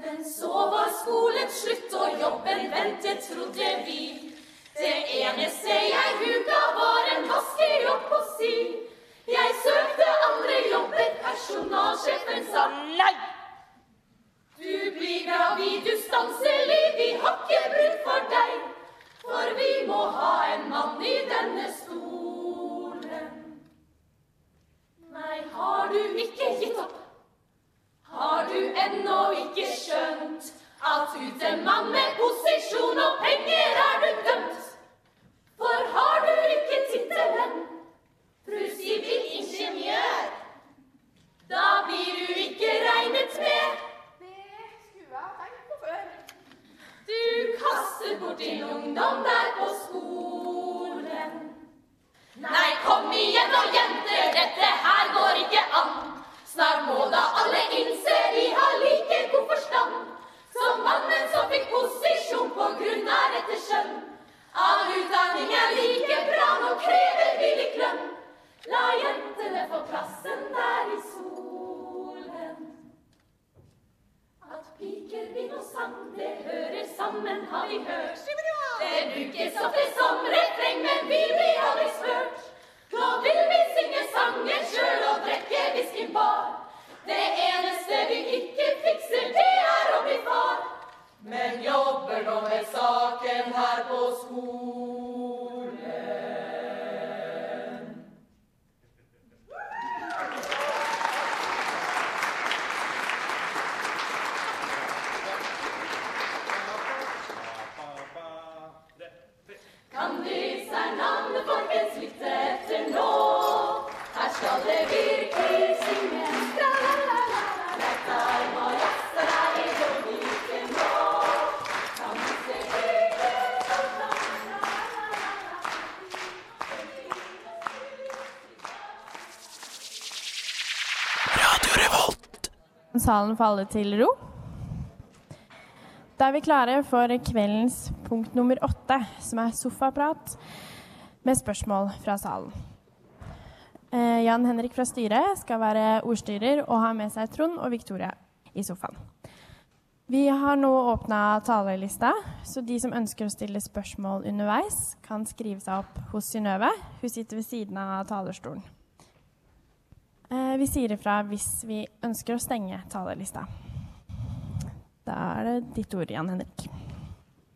Men så var skolen slutt og jobben ventet, trodde vi. Det eneste jeg huka, var en vaskejobb på si. Jeg søkte andre jobber, personalsjefen sa nei. Du blir gravid, du stanser liv, vi har ikke bruk for deg. For vi må ha en mann i denne stolen. Nei, har du ikke gitt opp? Har du ennå ikke skjønt at uten mann med posisjon og penger for har du ikke tittelen fru sivilingeniør, da blir du ikke regnet med. Det skulle jeg tenkt på før. Du kaster bort din ungdom der på skolen. Nei, kom igjen nå, jenter, dette her går ikke an. Snart må da alle innse vi har like god forstand som mannen som fikk posisjon på grunn av dette skjønn. Av utdanning er like bra, nå krever vi litt lønn. La jentene få plassen der i solen. At piker vil og sang, det hører sammen, har vi hørt. Det brukes ofte som refreng, men vi blir aldri spurt. Nå vil vi synge sangen sjøl og drikke whisky bar. Det eneste vi ikke fikser, det er å bli far. Men jobber nå med saken her på skolen. Salen faller til ro. Da er vi klare for kveldens punkt nummer åtte, som er sofaprat med spørsmål fra salen. Eh, Jan Henrik fra styret skal være ordstyrer og ha med seg Trond og Victoria i sofaen. Vi har nå åpna talerlista, så de som ønsker å stille spørsmål underveis, kan skrive seg opp hos Synnøve. Hun sitter ved siden av talerstolen. Eh, Vi sier ifra hvis vi ønsker å stenge talerlista. Da er det ditt ord, Jan Henrik.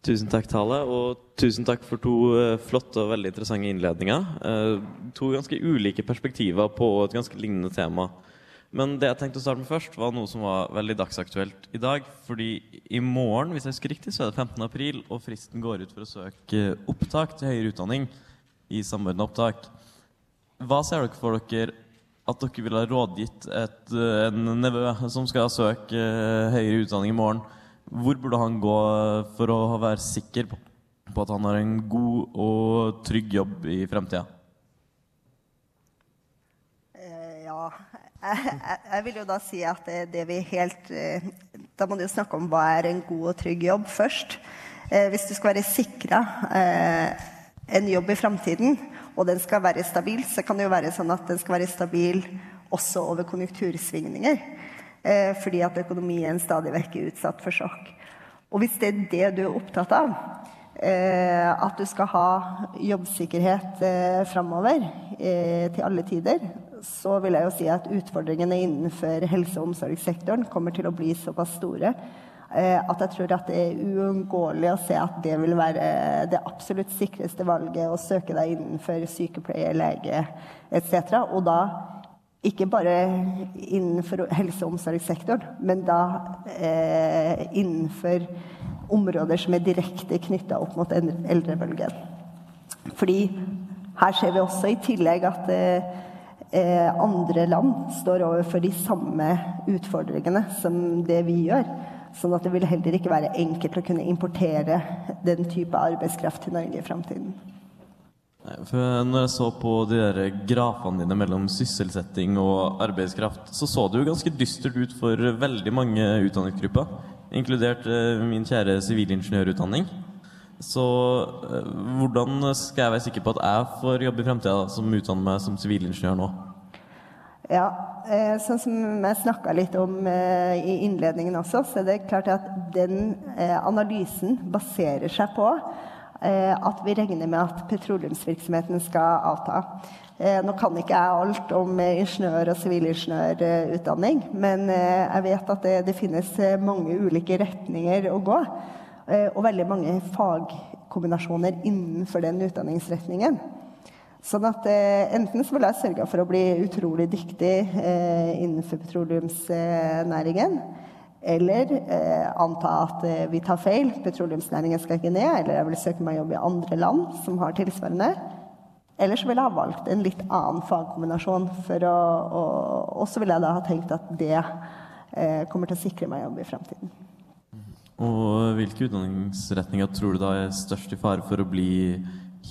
Tusen takk, Tale, og tusen takk for to eh, flotte og veldig interessante innledninger. Eh, to ganske ulike perspektiver på et ganske lignende tema. Men det jeg tenkte å starte med først, var noe som var veldig dagsaktuelt i dag. Fordi i morgen, hvis jeg husker riktig, så er det 15. april, og fristen går ut for å søke opptak til høyere utdanning i samordna opptak. Hva ser dere for dere at dere ville ha rådgitt et, eh, en nevø som skal søke eh, høyere utdanning i morgen? Hvor burde han gå for å være sikker på, at han har en god og trygg jobb i fremtida? Eh, Ja, jeg, jeg, vil jo da si at det, det vi helt Da må du jo snakke om hva er en god og trygg jobb først. Hvis du skal være sikra en jobb i framtiden, og den skal være stabil, så kan det jo være sånn at den skal være stabil også over konjunktursvingninger. Eh, fordi at økonomien stadig vekk er utsatt for sjokk. Og hvis det er det du er opptatt av, eh, at du skal ha jobbsikkerhet eh, framover eh, til alle tider, så vil jeg jo si at utfordringene innenfor helse- og omsorgssektoren kommer til å bli såpass store at jeg tror at det er uunngåelig å se at det vil være det absolutt sikreste valget å søke deg innenfor sykepleie, lege etc. Og da ikke bare innenfor helse- og omsorgssektoren, men da eh, innenfor områder som er direkte knytta opp mot en- eldrebølgen. Fordi her ser vi også i tillegg at eh, eh, andre land står overfor de samme utfordringene som det vi gjør. Sånn at det vil heller ikke være enkelt å kunne importere den type arbeidskraft til Norge i framtiden. Når jeg så på de der grafene dine mellom sysselsetting og arbeidskraft, så så det jo ganske dystert ut for veldig mange utdanningsgrupper, inkludert eh, min kjære sivilingeniørutdanning. Så eh, hvordan skal jeg være sikker på at jeg får jobbe i fremtida som utdanner meg som sivilingeniør nå? Ja, sånn som jeg snakka litt om eh, i innledningen også, så er det klart at den eh, analysen baserer seg på eh, at vi regner med at petroleumsvirksomheten skal avta. Eh, nå kan ikke jeg alt om eh, ingeniør- og sivilingeniørutdanning, men eh, jeg vet at det, det finnes eh, mange ulike retninger å gå, eh, og veldig mange fagkombinasjoner innenfor den utdanningsretningen. Sånn at eh, enten så vil jeg sørge for å bli utrolig dyktig eh, innenfor petroleumsnæringen, eller eh, anta at eh, vi tar feil, petroleumsnæringen skal ikke ned, eller jeg vil søke meg jobb i andre land som har tilsvarende. Eller så ville jeg ha valgt en litt annen fagkombinasjon, å, og så ville jeg da ha tenkt at det eh, kommer til å sikre meg jobb i fremtiden. Og hvilke utdanningsretninger tror du da er størst i fare for å bli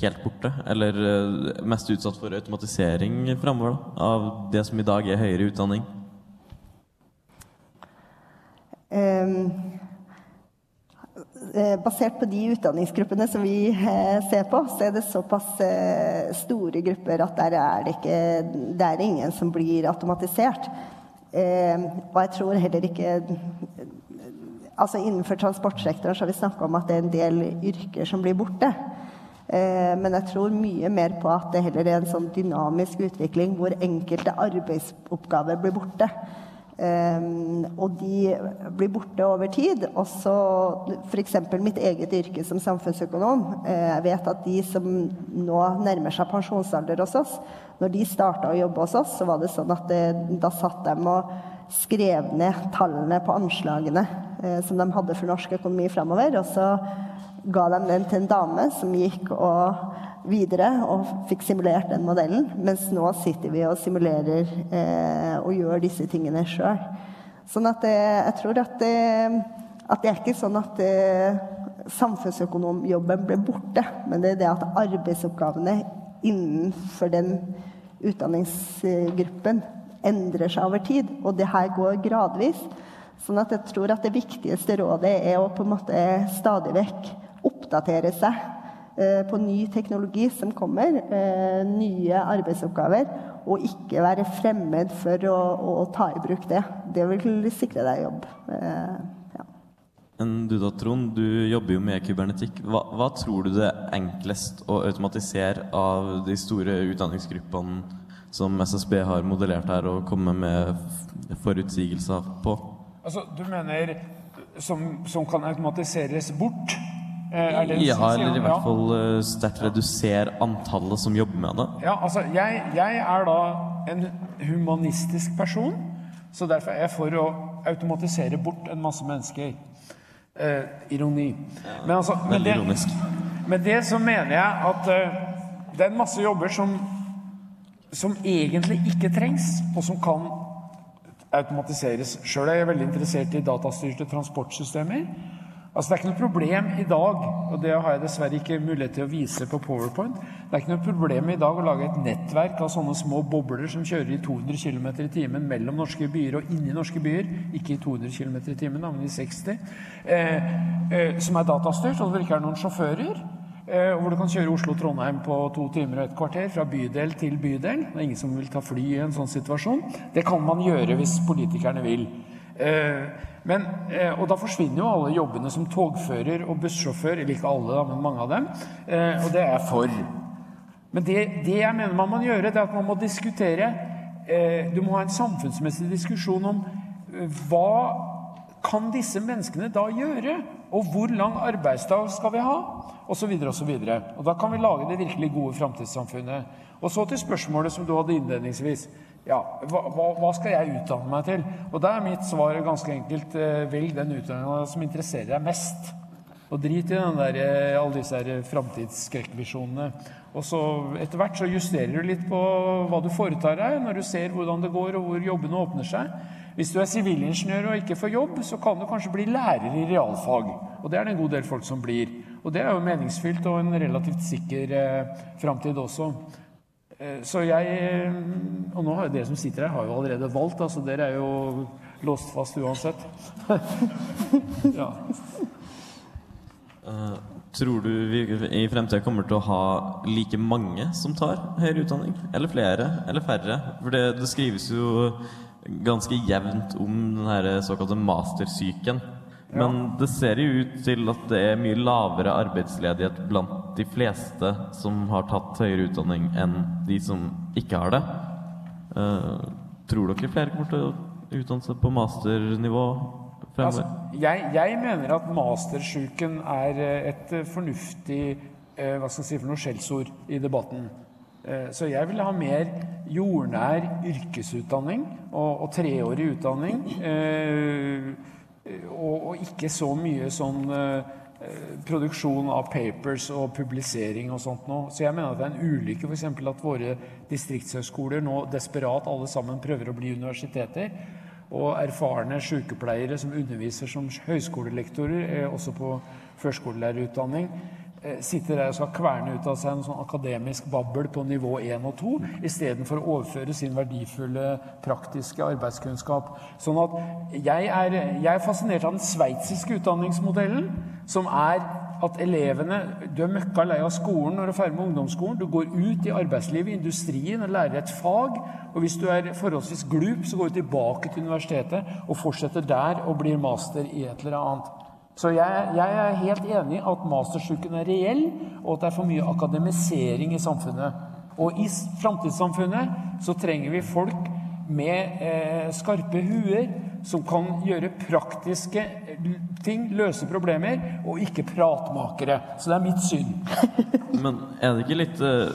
helt borte? Eller eh, mest utsatt for automatisering framover da, av det som i dag er høyere utdanning? Eh, Basert på de utdanningsgruppene som vi eh, ser på, så er det såpass store grupper at der er det ikke Det er ingen som blir automatisert. Ehm, Og jeg tror heller ikke Altså Innenfor transportsektoren så har vi snakka om at det er en del yrker som blir borte. Eh, Men jeg tror mye mer på at det heller er en sånn dynamisk utvikling hvor enkelte arbeidsoppgaver blir borte. Um, og de blir borte over tid. Også f.eks. mitt eget yrke som samfunnsøkonom. Eh, jeg vet at de som nå nærmer seg pensjonsalder hos oss, når de starta å jobbe hos oss, så var det sånn at det, da satt de og skrev ned tallene på anslagene eh, som de hadde for norsk økonomi framover. Ga dem den til en dame som gikk og videre og fikk simulert den modellen. Mens nå sitter vi og simulerer eh, og gjør disse tingene sjøl. Sånn at det, jeg tror at, det, at det er ikke sånn at eh, samfunnsøkonomjobben ble borte, men det er det at arbeidsoppgavene innenfor den utdanningsgruppen endrer seg over tid. Og det her går gradvis. Sånn at jeg tror at det viktigste rådet er å på en måte stadig vekk oppdatere seg eh, på ny teknologi som kommer, eh, nye arbeidsoppgaver, og ikke være fremmed for å, å ta i bruk det. Det vil sikre deg jobb. Eh, ja. Men du da, Trond, du jobber jo med kybernetikk. Hva, hva tror du det er enklest å automatisere av de store utdanningsgruppene som SSB har modellert her og komme med forutsigelser på? Altså, du mener som, som kan automatiseres bort? Eh, det Ja, eller i hvert fall eh, sterkt redusere antallet som jobber med det. Ja, altså, jeg, jeg er da en humanistisk person, så derfor er jeg for å automatisere bort en masse mennesker. Eh, ironi. Men altså, med Veldig det, ironisk. Med det så mener jeg at eh, det er en masse jobber som, som egentlig ikke trengs, og som kan automatiseres. Sjøl er jeg veldig interessert i datastyrte transportsystemer. Altså Det er ikke noe problem i dag, og det har jeg dessverre ikke mulighet til å vise på PowerPoint. Det er ikke noe problem i dag å lage et nettverk av sånne små bobler som kjører i 200 km i timen mellom norske byer og inni norske byer. Ikke i 200 km i timen, men i 60. Eh, eh, som er datastyrt, og hvor det ikke er noen sjåfører. Eh, hvor du kan kjøre Oslo-Trondheim på to timer og et kvarter fra bydel til bydel. Det er ingen som vil ta fly i en sånn situasjon. Det kan man gjøre hvis politikerne vil. Eh, men, eh, og da forsvinner jo alle jobbene som togfører og bussjåfør, eller ikke alle, men mange av dem. Eh, og det er jeg for. Men det, det jeg mener man må gjøre, det er at man må diskutere eh, Du må ha en samfunnsmessig diskusjon om hva kan disse menneskene da gjøre? Og hvor lang arbeidsdag skal vi ha? Og så videre og så videre. Og da kan vi lage det virkelig gode framtidssamfunnet. Og så til spørsmålet som du hadde innledningsvis. Ja, hva, hva, skal jeg utdanne meg til? Og da er mitt svar ganske enkelt eh, velg den utdanninga som interesserer deg mest. Og drit i der, eh, alle disse framtidsskrekkvisjonene. Og så etter hvert så justerer du litt på hva du foretar deg, når du ser hvordan det går og hvor jobbene åpner seg. Hvis du er sivilingeniør og ikke får jobb, så kan du kanskje bli lærer i realfag. Og det er det en god del folk som blir. Og det er jo meningsfylt og en relativt sikker eh, framtid også. Eh, Så jeg eh, Og nå har jo dere som sitter her, har jo allerede valgt, altså dere er jo låst fast uansett. ja. Eh, tror du vi i fremtida kommer til å ha like mange som tar høyere utdanning? Eller flere? Eller færre? For det, det skrives jo ganske jevnt om den her såkalte mastersyken. Men det ser jo ut til at det er mye lavere arbeidsledighet blant de fleste som har tatt høyere utdanning, enn de som ikke har det. Uh, tror dere flere kommer til å utdanne seg på masternivå? Altså, jeg, jeg mener at mastersjuken er eh, et fornuftig uh, hva skal jeg si for noe skjellsord i debatten. Så jeg vil ha mer jordnær yrkesutdanning og, og treårig utdanning. Og, og ikke så mye sånn produksjon av papers og publisering og sånt nå. Så jeg mener at det er en ulykke f.eks. at våre distriktshøgskoler nå desperat alle sammen prøver å bli universiteter. Og erfarne sykepleiere som underviser som høyskolelektorer, eh, også på førskolelærerutdanning, eh, sitter der og skal kverne ut av seg en sånn akademisk babbel på nivå 1 og 2, istedenfor å overføre sin verdifulle praktiske arbeidskunnskap. Sånn at jeg er, jeg er fascinert av den sveitsiske utdanningsmodellen, som er at elevene Du er møkka lei av skolen når du er ferdig med ungdomsskolen. Du går ut i arbeidslivet, i industrien, og lærer et fag. Og hvis du er forholdsvis glup, så går du tilbake til universitetet og fortsetter der og blir master i et eller annet. Så jeg, jeg er helt enig i at mastersyken er reell, og at det er for mye akademisering i samfunnet. Og i framtidssamfunnet så trenger vi folk med eh, skarpe huer som kan gjøre praktiske eh, ting, løse problemer, og ikke pratmakere. Så det er mitt syn. Men er det ikke litt eh,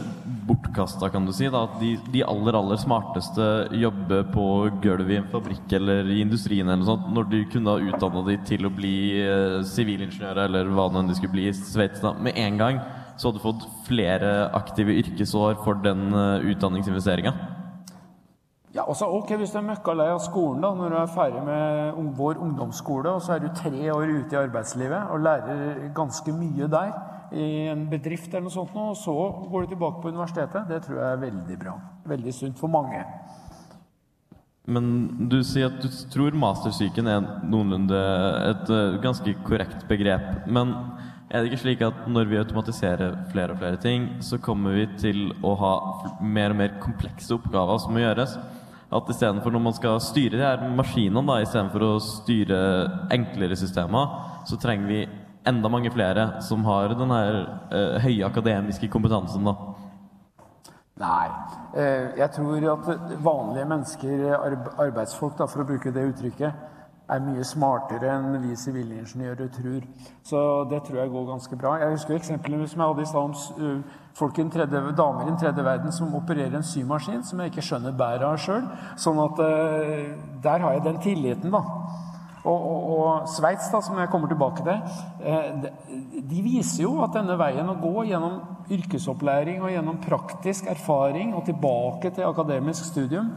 bortkasta, kan du si, da, at de, de aller, aller smarteste jobber på gulvet i en fabrikk eller i industrien eller noe sånt, når de kunne ha utdanna de til å bli eh, sivilingeniører eller hva nå enn de skulle bli i Sveits, med en gang, så hadde du fått flere aktive yrkesår for den uh, utdanningsinvesteringa? Ja, også, ok, Hvis du er møkka lei av skolen da, når du er ferdig med vår ungdomsskole, og så er du tre år ute i arbeidslivet og lærer ganske mye der, i en bedrift eller noe sånt, og så går du tilbake på universitetet, det tror jeg er veldig bra. Veldig sunt for mange. Men du sier at du tror mastersyken er noenlunde et eh, ganske korrekt begrep. Men er det ikke slik at når vi automatiserer flere og flere ting, så kommer vi til å ha mer og mer komplekse oppgaver som må gjøres? At istedenfor når man skal styre de her maskinene, da, istedenfor å styre enklere systemer, så trenger vi enda mange flere som har den her eh, høye akademiske kompetansen. da. Nei. Eh, Jeg tror at vanlige mennesker, arbeidsfolk, da, for å bruke det uttrykket, er mye smartere enn vi sivilingeniører tror. Så det tror jeg går ganske bra. Jeg husker eksemplene som jeg hadde i stad om uh, folk i tredje, damer i den tredje verden som opererer en symaskin som jeg ikke skjønner bæret av sjøl. Sånn at eh, der har jeg den tilliten, da. Og, og, og Sveits, da, som jeg kommer tilbake til, de- de viser jo at denne veien å gå gjennom yrkesopplæring og gjennom praktisk erfaring og tilbake til akademisk studium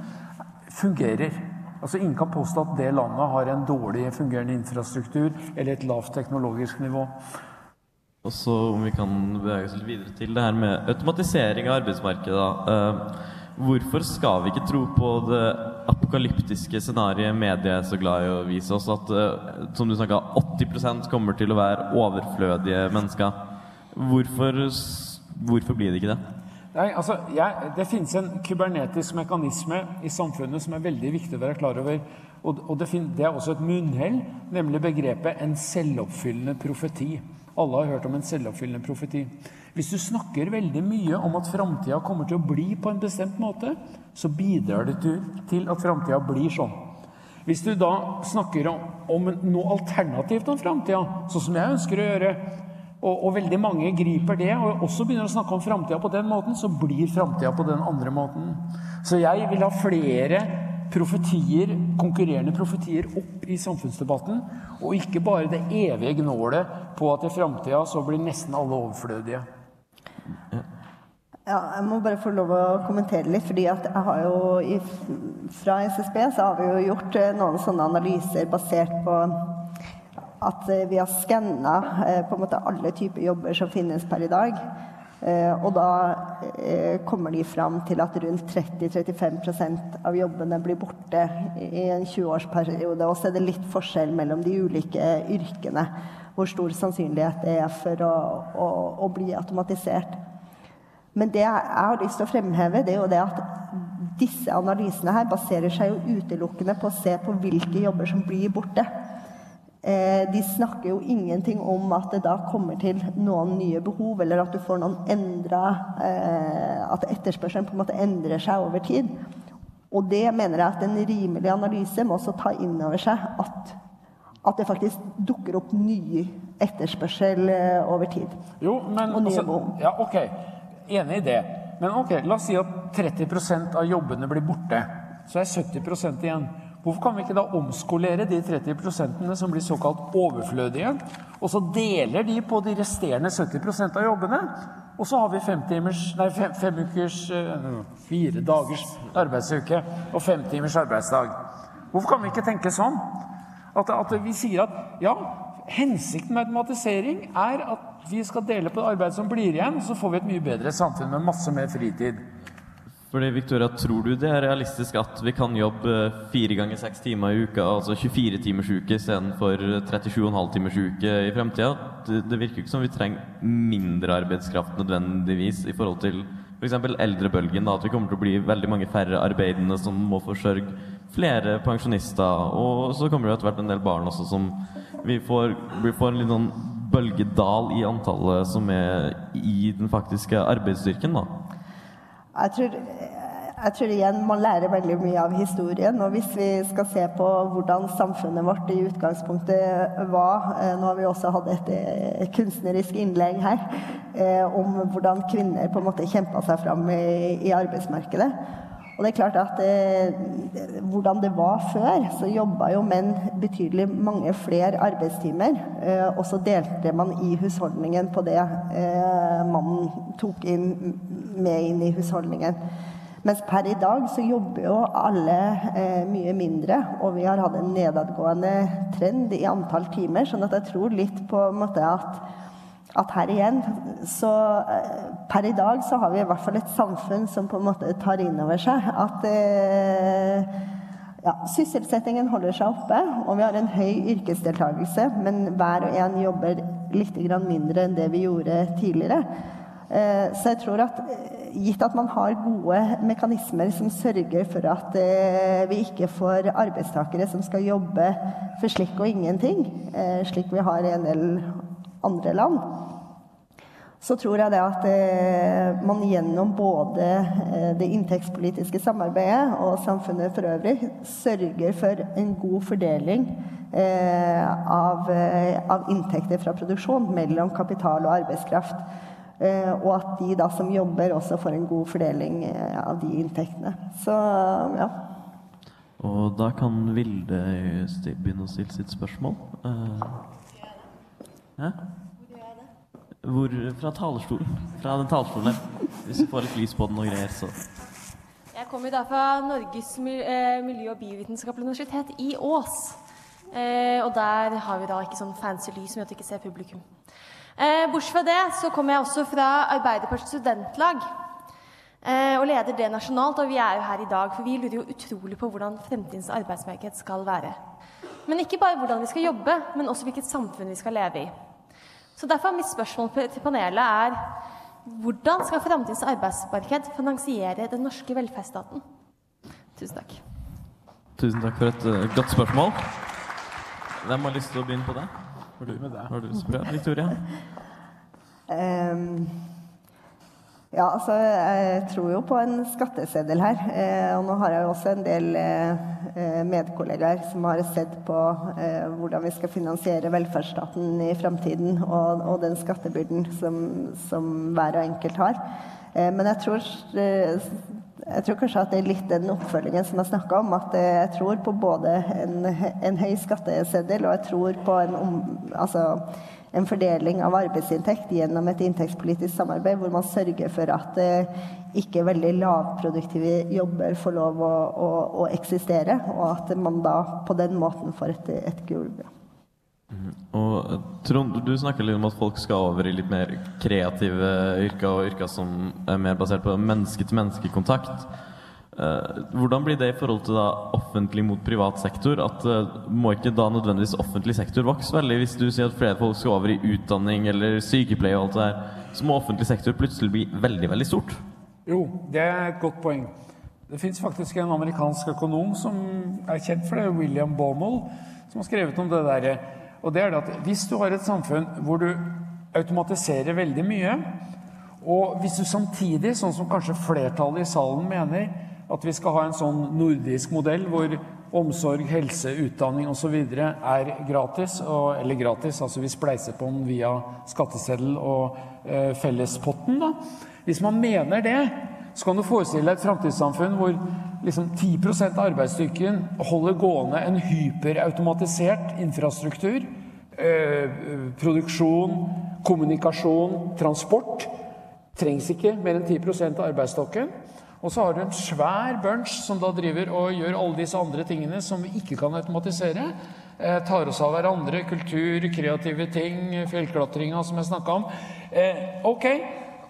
fungerer. Altså Ingen kan påstå at det landet har en dårlig fungerende infrastruktur eller et lavt teknologisk nivå. Og så om vi kan bevege oss litt videre til det her med automatisering av arbeidsmarkedet. da. Eh, hvorfor skal vi ikke tro på det apokalyptiske scenarioet mediet er så glad i å vise oss? At eh, som du snakka, 80% kommer til å være overflødige mennesker. Hvorfor, hvorfor blir det ikke det? Nei, altså, jeg, Det finnes en kybernetisk mekanisme i samfunnet som er veldig viktig å være klar over. Og, og det, finnes, det er også et munnhell, nemlig begrepet 'en selvoppfyllende profeti'. Alle har hørt om en selvoppfyllende profeti. Hvis du snakker veldig mye om at framtida kommer til å bli på en bestemt måte, så bidrar det til, at framtida blir sånn. Hvis du da snakker om, om noe alternativt om framtida, sånn som jeg ønsker å gjøre, og, og veldig mange griper det, og også begynner å snakke om framtida på den måten, så blir framtida på den andre måten. Så jeg vil ha flere profetier, konkurrerende profetier opp i samfunnsdebatten, og ikke bare det evige gnålet på at i framtida så blir nesten alle overflødige. Ja, jeg må bare få lov å kommentere litt, fordi at jeg har jo fra SSB så har vi jo gjort eh, noen sånne analyser basert på at eh, vi har skanna eh, på en måte alle typer jobber som finnes per i dag. Eh, og da kommer de fram til at rundt 30-35% av jobbene blir borte i en 20-årsperiode. Og så er det litt forskjell mellom de ulike yrkene. Hvor stor sannsynlighet det er for å, å, å bli automatisert. Men det jeg har lyst til å fremheve, det er jo det at disse analysene her baserer seg jo utelukkende på å se på hvilke jobber som blir borte. Eh, de snakker jo ingenting om at det da kommer til noen nye behov, eller at du får noen endra eh, At etterspørselen på en måte endrer seg over tid. Og det mener jeg at en rimelig analyse må også ta inn over seg at, at det faktisk dukker opp ny etterspørsel eh, over tid. Jo, men Og nye altså, behov. Ja, ok. Enig i det. Men ok, la oss si at 30% av jobbene blir borte. Så er 70% igjen. Hvorfor kan vi ikke da omskolere de 30% som blir såkalt overflødige, og så deler de på de resterende 70% av jobbene? Og så har vi fem, timers, nei, fem, fem ukers eh, Fire dagers arbeidsuke og fem timers arbeidsdag. Hvorfor kan vi ikke tenke sånn? At, at vi sier at ja, hensikten med automatisering er at vi skal dele på det arbeidet som blir igjen, så får vi et mye bedre samfunn med masse mer fritid. Fordi, Victoria, Tror du det er realistisk at vi kan jobbe fire ganger seks timer i uka, altså 24 timers uke istedenfor 37,5 timers uke i fremtida? Det, det virker ikke som vi trenger mindre arbeidskraft nødvendigvis i forhold til f.eks. eldrebølgen. da, At vi kommer til å bli veldig mange færre arbeidende som må forsørge flere pensjonister. Og så kommer det etter hvert en del barn også som vi får, vi får en litt sånn bølgedal i antallet som er i den faktiske arbeidsstyrken. da. Jeg tror, jeg tror igjen man lærer veldig mye av historien. Og hvis vi skal se på hvordan samfunnet vårt i utgangspunktet var eh, Nå har vi også hatt et eh, kunstnerisk innlegg her eh, om hvordan kvinner på en måte kjempa seg fram i, i arbeidsmarkedet. Og det er klart at eh, hvordan det var før, så jobba jo menn betydelig mange flere arbeidstimer. Eh, og så delte man i husholdningen på det eh, mannen tok inn, med inn i husholdningen. Mens per i dag så jobber jo alle eh, mye mindre, og vi har hatt en nedadgående trend i antall timer. sånn at jeg tror litt på en måte at at her igjen så eh, Per i dag så har vi i hvert fall et samfunn som på en måte tar inn over seg at eh, ja, sysselsettingen holder seg oppe, og vi har en høy yrkesdeltakelse, men hver og en jobber litt mindre enn det vi gjorde tidligere. Eh, så jeg tror at gitt at man har gode mekanismer som sørger for at vi ikke får arbeidstakere som skal jobbe for slikk og ingenting, slik vi har i en del andre land, så tror jeg det at eh, man gjennom både eh, det inntektspolitiske samarbeidet og samfunnet for øvrig sørger for en god fordeling eh, av, av, inntekter fra produksjon mellom kapital og arbeidskraft. og at de da som jobber, også får en god fordeling av de inntektene. Så ja. Og da kan Vilde begynne å stille sitt spørsmål. Hæ? Hvor, fra talerstolen. Fra den talerstolen der. Hvis du får litt lys på den og greier, så Jeg kommer da fra Norges miljø- og biovitenskapelige universitet i Ås. Eh, og der har vi da ikke sånn fancy lys som gjør at du ikke ser publikum. Eh, bortsett fra det så kommer jeg også fra Arbeiderpartiets studentlag. Eh, og leder det nasjonalt, og vi er jo her i dag, for vi lurer jo utrolig på hvordan fremtidens arbeidsmarked skal være. Men ikke bare hvordan vi skal jobbe, men også hvilket samfunn vi skal leve i. Så Derfor er mitt spørsmål til panelet er hvordan skal framtidens arbeidsmarked finansiere den norske velferdsstaten? Tusen takk. Tusen takk for et uh, godt spørsmål. Hvem har lyst til å begynne på det? Har du, har du Victoria? Um, ja, altså jeg tror jo på en skatteseddel her. Eh, og nå har jeg jo også en del eh, medkollegaer som har sett på eh, hvordan vi skal finansiere velferdsstaten i framtiden, og, og, den skattebyrden som, som, hver og enkelt har. Eh, men jeg tror, eh, jeg tror kanskje at det er litt den oppfølgingen som jeg snakka om. At jeg tror på både en, en høy skatteseddel og jeg tror på en om, altså, en fordeling av arbeidsinntekt gjennom et inntektspolitisk samarbeid hvor man sørger for at eh, ikke veldig lavproduktive jobber får lov å, å, å, eksistere, og at man da på den måten får et, et gulv. Mm. Og eh, Trond, du snakker litt om at folk skal over i litt mer kreative yrker, og yrker som er mer basert på menneske-til-menneske-kontakt. Uh, hvordan blir det i forhold til offentlig mot privat sektor? At uh, Må ikke da nødvendigvis offentlig sektor vokse veldig? Hvis du sier at flere folk skal over i utdanning eller sykepleie og alt det der, så må offentlig sektor plutselig bli veldig, veldig stort? Jo, det er et godt poeng. Det fins faktisk en amerikansk økonom som er kjent for det, William Baumol, som har skrevet om det derre. Og det er at hvis du har et samfunn hvor du automatiserer veldig mye, og hvis du samtidig, sånn som kanskje flertallet i salen mener, at vi skal ha en sånn nordisk modell hvor omsorg, helse, utdanning osv. er gratis. Og, eller gratis, altså vi spleiser på den via skatteseddel og eh, fellespotten. Da. Hvis man mener det, så kan du forestille deg et framtidssamfunn hvor liksom 10% av arbeidsstyrken holder gående en hyperautomatisert infrastruktur. Eh, produksjon, kommunikasjon, transport. Trengs ikke mer enn 10% av arbeidsstokken. Og så har du en svær bunch som da driver og gjør alle disse andre tingene som vi ikke kan automatisere. Eh, tar oss av hverandre, kultur, kreative ting, fjellklatringa som jeg snakka om. Eh, ok,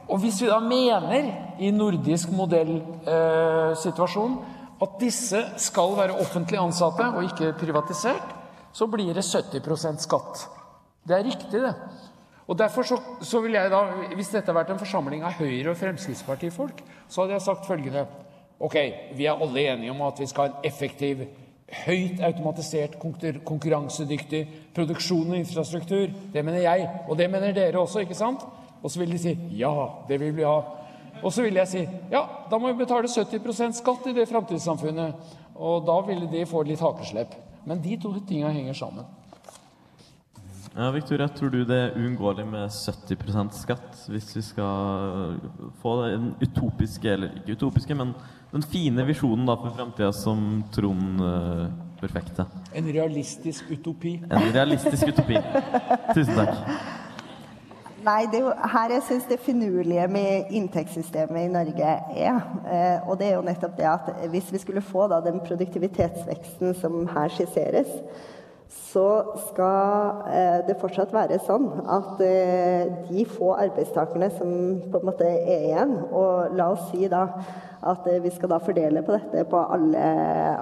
og hvis vi da mener i nordisk modellsituasjon at disse skal være offentlig ansatte og ikke privatisert, så blir det 70% skatt. Det er riktig, det. Og derfor så, så vil jeg da, Hvis dette hadde vært en forsamling av Høyre- og Fremskrittspartifolk, så hadde jeg sagt følgende Ok, vi er alle enige om at vi skal ha en effektiv, høyt automatisert, konkurransedyktig produksjon og infrastruktur. Det mener jeg, og det mener dere også, ikke sant? Og så vil de si ja, det vil vi ha. Og så vil jeg si ja, da må vi betale 70% skatt i det framtidssamfunnet. Og da ville de få litt hakeslepp. Men de to tinga henger sammen. Ja, Victoria, tror du det er uunngåelig med 70% skatt hvis vi skal få den utopiske, eller ikke utopiske, men den fine visjonen da for framtida som Trond uh, perfekte? En realistisk utopi. En realistisk utopi. Tusen takk. Nei, det er jo her jeg syns det finurlige med inntektssystemet i Norge er. Eh, og det er jo nettopp det at hvis vi skulle få da den produktivitetsveksten som her skisseres, så skal eh, det fortsatt være sånn at eh, de få arbeidstakerne som på en måte er igjen, og la oss si da at eh, vi skal da fordele på dette på alle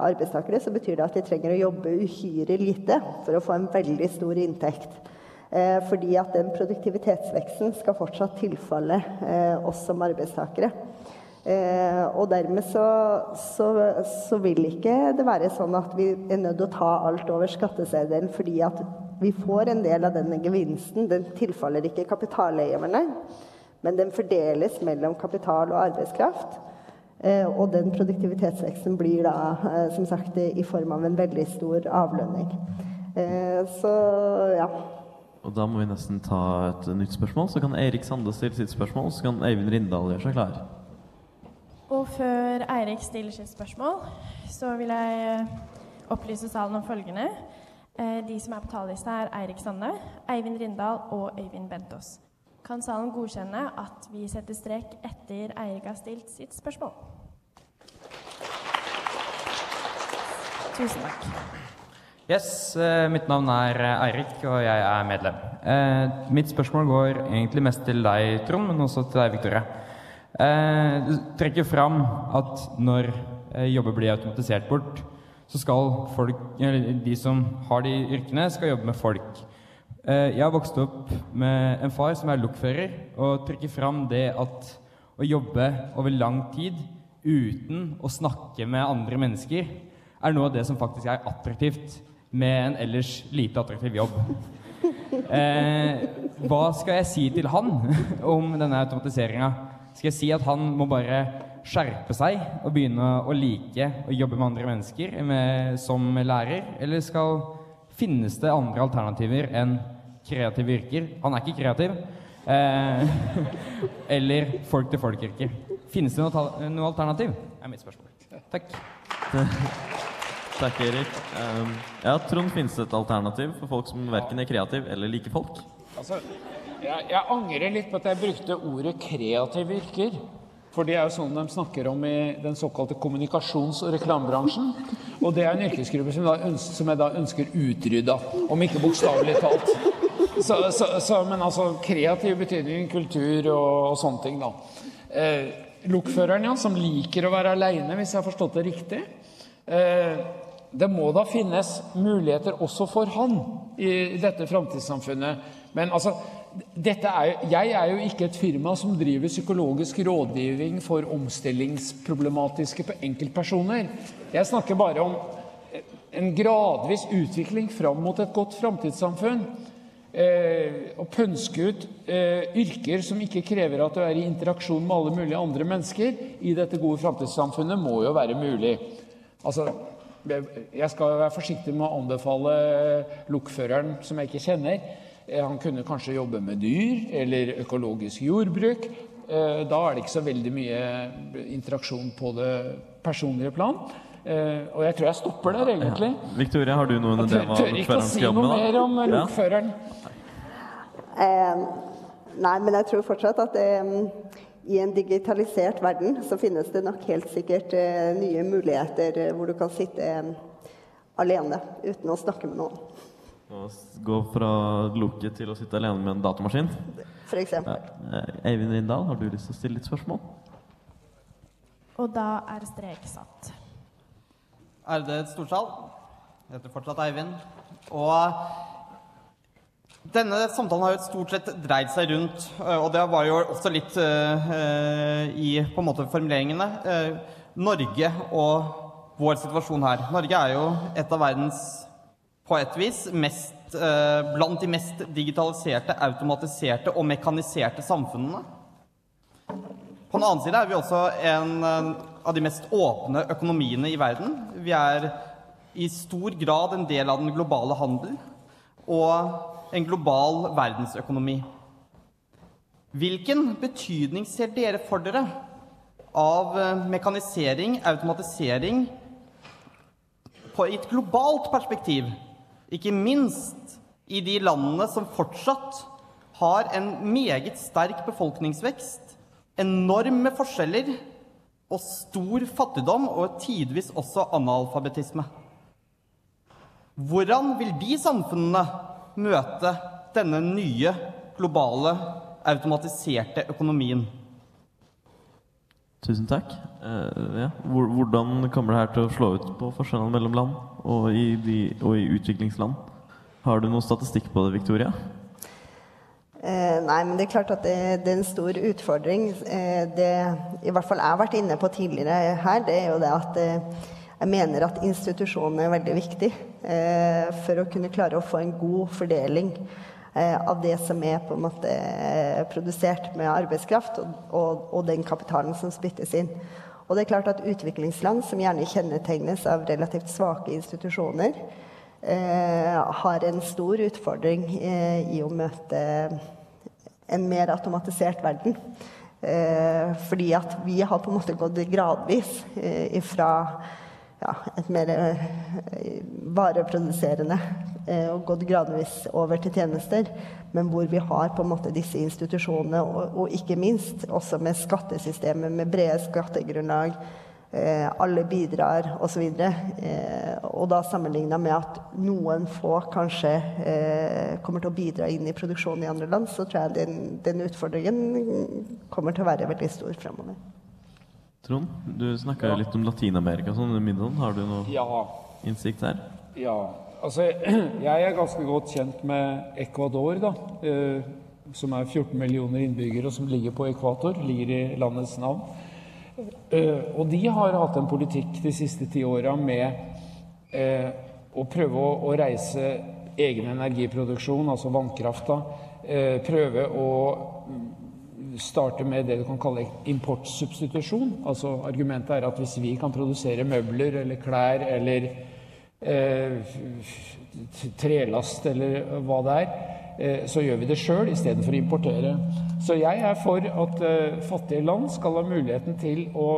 arbeidstakere, så betyr det at de trenger å jobbe uhyre lite for å få en veldig stor inntekt. Fordi at den produktivitetsveksten skal fortsatt tilfalle oss som arbeidstakere. Eh, og dermed så, så, så, vil ikke det være sånn at vi er nødt til å ta alt over skatteseddelen fordi at vi får en del av denne gevinsten. Den tilfaller ikke kapitaleierne, men den fordeles mellom kapital og arbeidskraft. Eh, og den produktivitetsveksten blir da eh, som sagt i form av en veldig stor avlønning. Eh, så ja. Og da må vi nesten ta et nytt spørsmål. Så kan Eirik Sande stille sitt spørsmål, så kan Eivind Rindal gjøre seg klar. Og før Eirik stiller sitt spørsmål, så vil jeg opplyse salen om følgende. Eh, De som er på talerlista, er Eirik Sande, Eivind Rindal og Øyvind Bentås. Kan salen godkjenne at vi setter strek etter Eirik har stilt sitt spørsmål? Tusen takk. Yes, eh, mitt navn er eh, Eirik, og jeg er medlem. Eh, mitt spørsmål går egentlig mest til deg, Trond, men også til deg, Victoria. Eh, trekker fram at når eh, jobber blir automatisert bort, så skal folk, de som har de yrkene, skal jobbe med folk. Eh, jeg har vokst opp med en far som er lokfører, og trekker fram det at å jobbe over lang tid uten å snakke med andre mennesker, er noe av det som faktisk er attraktivt med en ellers lite attraktiv jobb. Eh, hva skal jeg si til han om denne automatiseringa? Skal jeg si at han må bare skjerpe seg og begynne å like å jobbe med andre mennesker med, som lærer? Eller skal finnes det andre alternativer enn kreative yrker? Han er ikke kreativ. Eh, eller folk-til-folk-yrker. Finnes det noe, noe alternativ? er mitt spørsmål. Takk. Takk, Erik. Um, ja, Trond, finnes det et alternativ for folk som verken er kreativ eller liker folk? Altså, jeg, jeg angrer litt på at jeg brukte ordet 'kreativ yrker. For det er jo sånn de snakker om i den såkalte kommunikasjons- og reklamebransjen. Og det er en yrkesgruppe som, ønsker, som jeg da ønsker utrydda, om ikke bokstavelig talt. Så, så, så, men altså kreativ betydning, kultur og, og sånne ting, da. Eh, Lokføreren, ja, som liker å være aleine, hvis jeg har forstått det riktig. Eh, det må da finnes muligheter også for han i dette framtidssamfunnet. Men altså, er, jeg er jo ikke et firma som driver psykologisk rådgivning for omstillingsproblematiske på enkeltpersoner. Jeg snakker bare om en gradvis utvikling fram mot et godt framtidssamfunn. Eh, å pønske ut eh, yrker som ikke krever at du er i interaksjon med alle mulige andre mennesker i dette gode framtidssamfunnet, må jo være mulig. Altså, jeg skal være forsiktig med å anbefale lokføreren som jeg ikke kjenner. Eh, Han kunne kanskje jobbe med dyr eller økologisk jordbruk. Eh, Da er det ikke så veldig mye interaksjon på det personlige plan. Eh, Og jeg tror jeg stopper der, egentlig. Victoria, har du noen Jeg idé tør, om hva tør ikke å si noe med? mer om Ja. lokføreren. Eh, nei, men jeg tror fortsatt at i en digitalisert verden så finnes det nok helt sikkert nye muligheter hvor du kan sitte alene uten å snakke med noen, Å gå fra lukket til å sitte alene med en datamaskin. f.eks. Ja. Eh, Eivind Rindal, har du lyst til å stille litt spørsmål? Og da er strek satt. Ærede Storsal. Jeg heter fortsatt Eivind. Og denne samtalen har jo stort sett dreid seg rundt, øh, og det var jo også litt øh, i på en måte formuleringene, uh, Norge og vår situasjon her. Norge er jo et av verdens, på et vis, mest, øh, blant de mest digitaliserte, automatiserte og mekaniserte samfunnene. På den annen side er vi også en eh, av de mest åpne økonomiene i verden. Vi er i stor grad en del av den globale handel og en global verdensøkonomi. Hvilken betydning ser dere for dere av eh, mekanisering, automatisering, på et globalt perspektiv? Ikke minst i de landene som fortsatt har en meget sterk befolkningsvekst, enorme forskjeller og stor fattigdom og tidvis også analfabetisme. Hvordan vil de samfunnene møte denne nye, globale, automatiserte økonomien? Tusen takk. Uh, ja. Hvordan kommer det her til å slå ut på forskjellene mellom land og i, de, og i utviklingsland? Har du noe statistikk på det, Victoria? Eh, nei, men det er klart at det, det er en stor utfordring. Eh, det i hvert fall jeg har vært inne på tidligere her, det er jo det at jeg mener at institusjonene er veldig viktig for å kunne klare å få en god fordeling av det som er på en måte eh, produsert med arbeidskraft, og, og, og den kapitalen som spyttes inn. Og det er klart at utviklingsland, som gjerne kjennetegnes av relativt svake institusjoner, eh, har en stor utfordring eh, i å møte en mer automatisert verden. Eh, fordi at vi har på en måte gått gradvis eh, ifra ja, et mer eh, vareproduserende eh, og gått gradvis over til tjenester. Men hvor vi har på en måte disse institusjonene, og, og ikke minst også med skattesystemet med brede skattegrunnlag. Eh, alle bidrar osv. Eh, og da sammenligna med at noen få kanskje eh, kommer til å bidra inn i produksjonen i andre land, så tror jeg den, den utfordringen kommer til å være veldig stor fremover. Trond, du snakka litt om Latin-Amerika sånn i middagen. Har du noe Ja. innsikt der? Ja, altså jeg er ganske godt kjent med Ecuador, da. Eh, som er 14 millioner innbyggere, og som ligger på ekvator. Ligger i landets navn. Eh, og de har hatt en politikk de siste ti åra med eh, å prøve å, reise egen energiproduksjon, altså vannkrafta. Prøve å starte med det du kan kalle importsubstitusjon. Altså Argumentet er at hvis vi kan produsere møbler eller klær eller eh, trelast eller hva det er, eh, så gjør vi det sjøl istedenfor å importere. Så jeg er for at eh, fattige land skal ha muligheten til å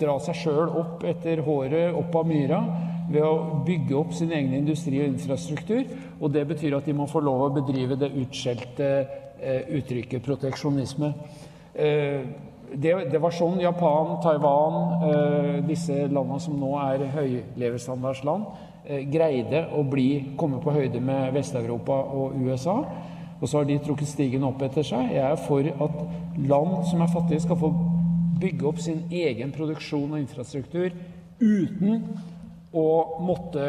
dra seg sjøl opp etter håret opp av myra ved å bygge opp sin egen industri og infrastruktur. Og det betyr at de må få lov å bedrive det utskjelte eh, uttrykket proteksjonisme. Eh, det, det var sånn Japan, Taiwan, eh, disse landene som nå er høylevestandardsland, eh, greide å bli, komme på høyde med Vest-Europa og USA. Og så har de trukket stigen opp etter seg. Jeg er for at land som er fattige, skal få bygge opp sin egen produksjon og infrastruktur uten å måtte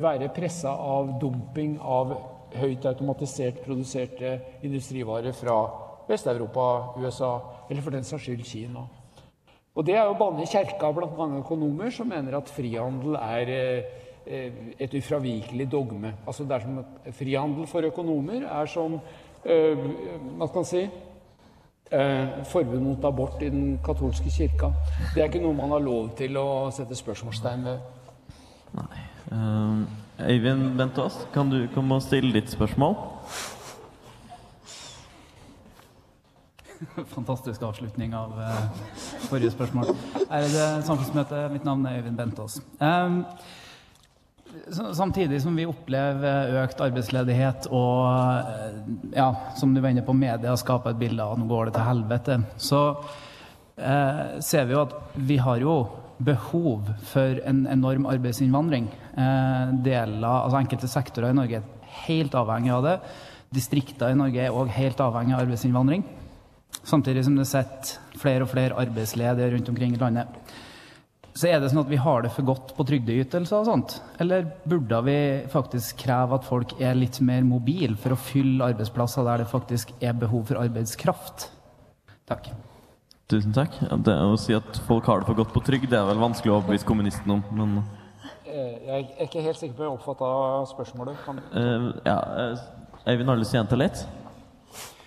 være pressa av dumping av høyt automatisert produserte industrivarer fra Vest-Europa, USA eller for den saks skyld Kina. Og Det er jo banne i kjerka blant mange økonomer som mener at frihandel er eh, et ufravikelig dogme. Altså det er som at Frihandel for økonomer er som skal man si, eh, forbud mot abort i den katolske kirka. Det er ikke noe man har lov til å sette spørsmålstegn ved. Um, Øyvind Bentås, kan du komme og stille ditt spørsmål? Fantastisk avslutning av uh, forrige spørsmål. Ærede samfunnsmøte, mitt navn er Øyvind Bentås. Um, Samtidig som vi opplever økt arbeidsledighet og eh, ja, som du var inne på, media skaper et bilde av at nå går det til helvete, så eh, ser vi jo at vi har jo behov for en enorm arbeidsinnvandring. Eh, deler, altså enkelte sektorer i Norge er helt avhengig av det. Distrikter i Norge er òg helt avhengig av arbeidsinnvandring. Samtidig som det sitter flere og flere arbeidsledige rundt omkring i landet. Så er det sånn at vi har det for godt på trygdeytelser og sånt? Eller burde vi faktisk kreve at folk er litt mer mobile for å fylle arbeidsplasser der det faktisk er behov for arbeidskraft? Takk. Tusen takk. Ja, det å si at folk har det for godt på trygd, det er vel vanskelig å overbevise kommunisten om, men Eh, Jeg er ikke helt sikker på om jeg oppfatta spørsmålet. Kan... Uh, Ja, eh, Øyvind, har du lyst til å gjenta litt?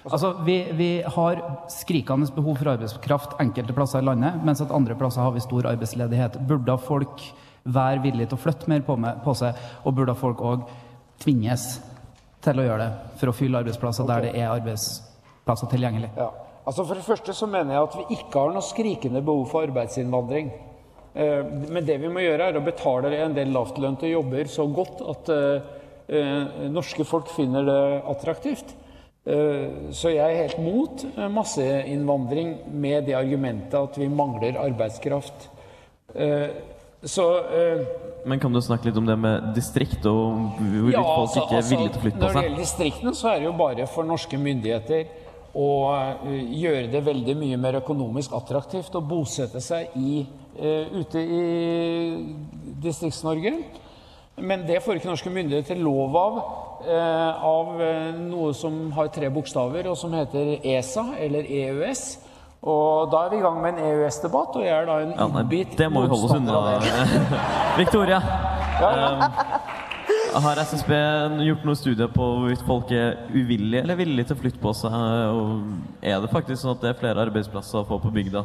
Altså, vi, vi har skrikende behov for arbeidskraft enkelte plasser i landet, mens at andre plasser har vi stor arbeidsledighet. Burde folk være villige til å flytte mer på, med, på seg, og burde folk òg tvinges til å gjøre det for å fylle arbeidsplasser der det er arbeidsplasser tilgjengelig? Ja. Altså For det første så mener jeg at vi ikke har noe skrikende behov for arbeidsinnvandring. Eh, Men det vi må gjøre, er å betale en del lavtlønte jobber så godt at eh, eh, norske folk finner det attraktivt. Eh, Så jeg er helt mot eh, masseinnvandring med det argumentet at vi mangler arbeidskraft. Eh, Så Men kan du snakke litt om det med distrikt, og hvorvidt ja, folk altså- ikke er altså, villige til å flytte på seg? Når det gjelder distriktene, så er det jo bare for norske myndigheter å gjøre det veldig mye mer økonomisk attraktivt å bosette seg i, ute i Distrikts-Norge. Men det får ikke norske myndigheter lov av eh, av eh, noe som har tre bokstaver, og som heter ESA, eller EØS. Og da er vi i gang med en EØS-debatt, og jeg er da en Ja, nei, det må vi holde oss unna. Victoria, Ja, ja. Um, har SSB gjort noen studier på hvorvidt folk er uvillige eller villige til å flytte på seg? Og er det faktisk sånn at det er flere arbeidsplasser å få på bygda?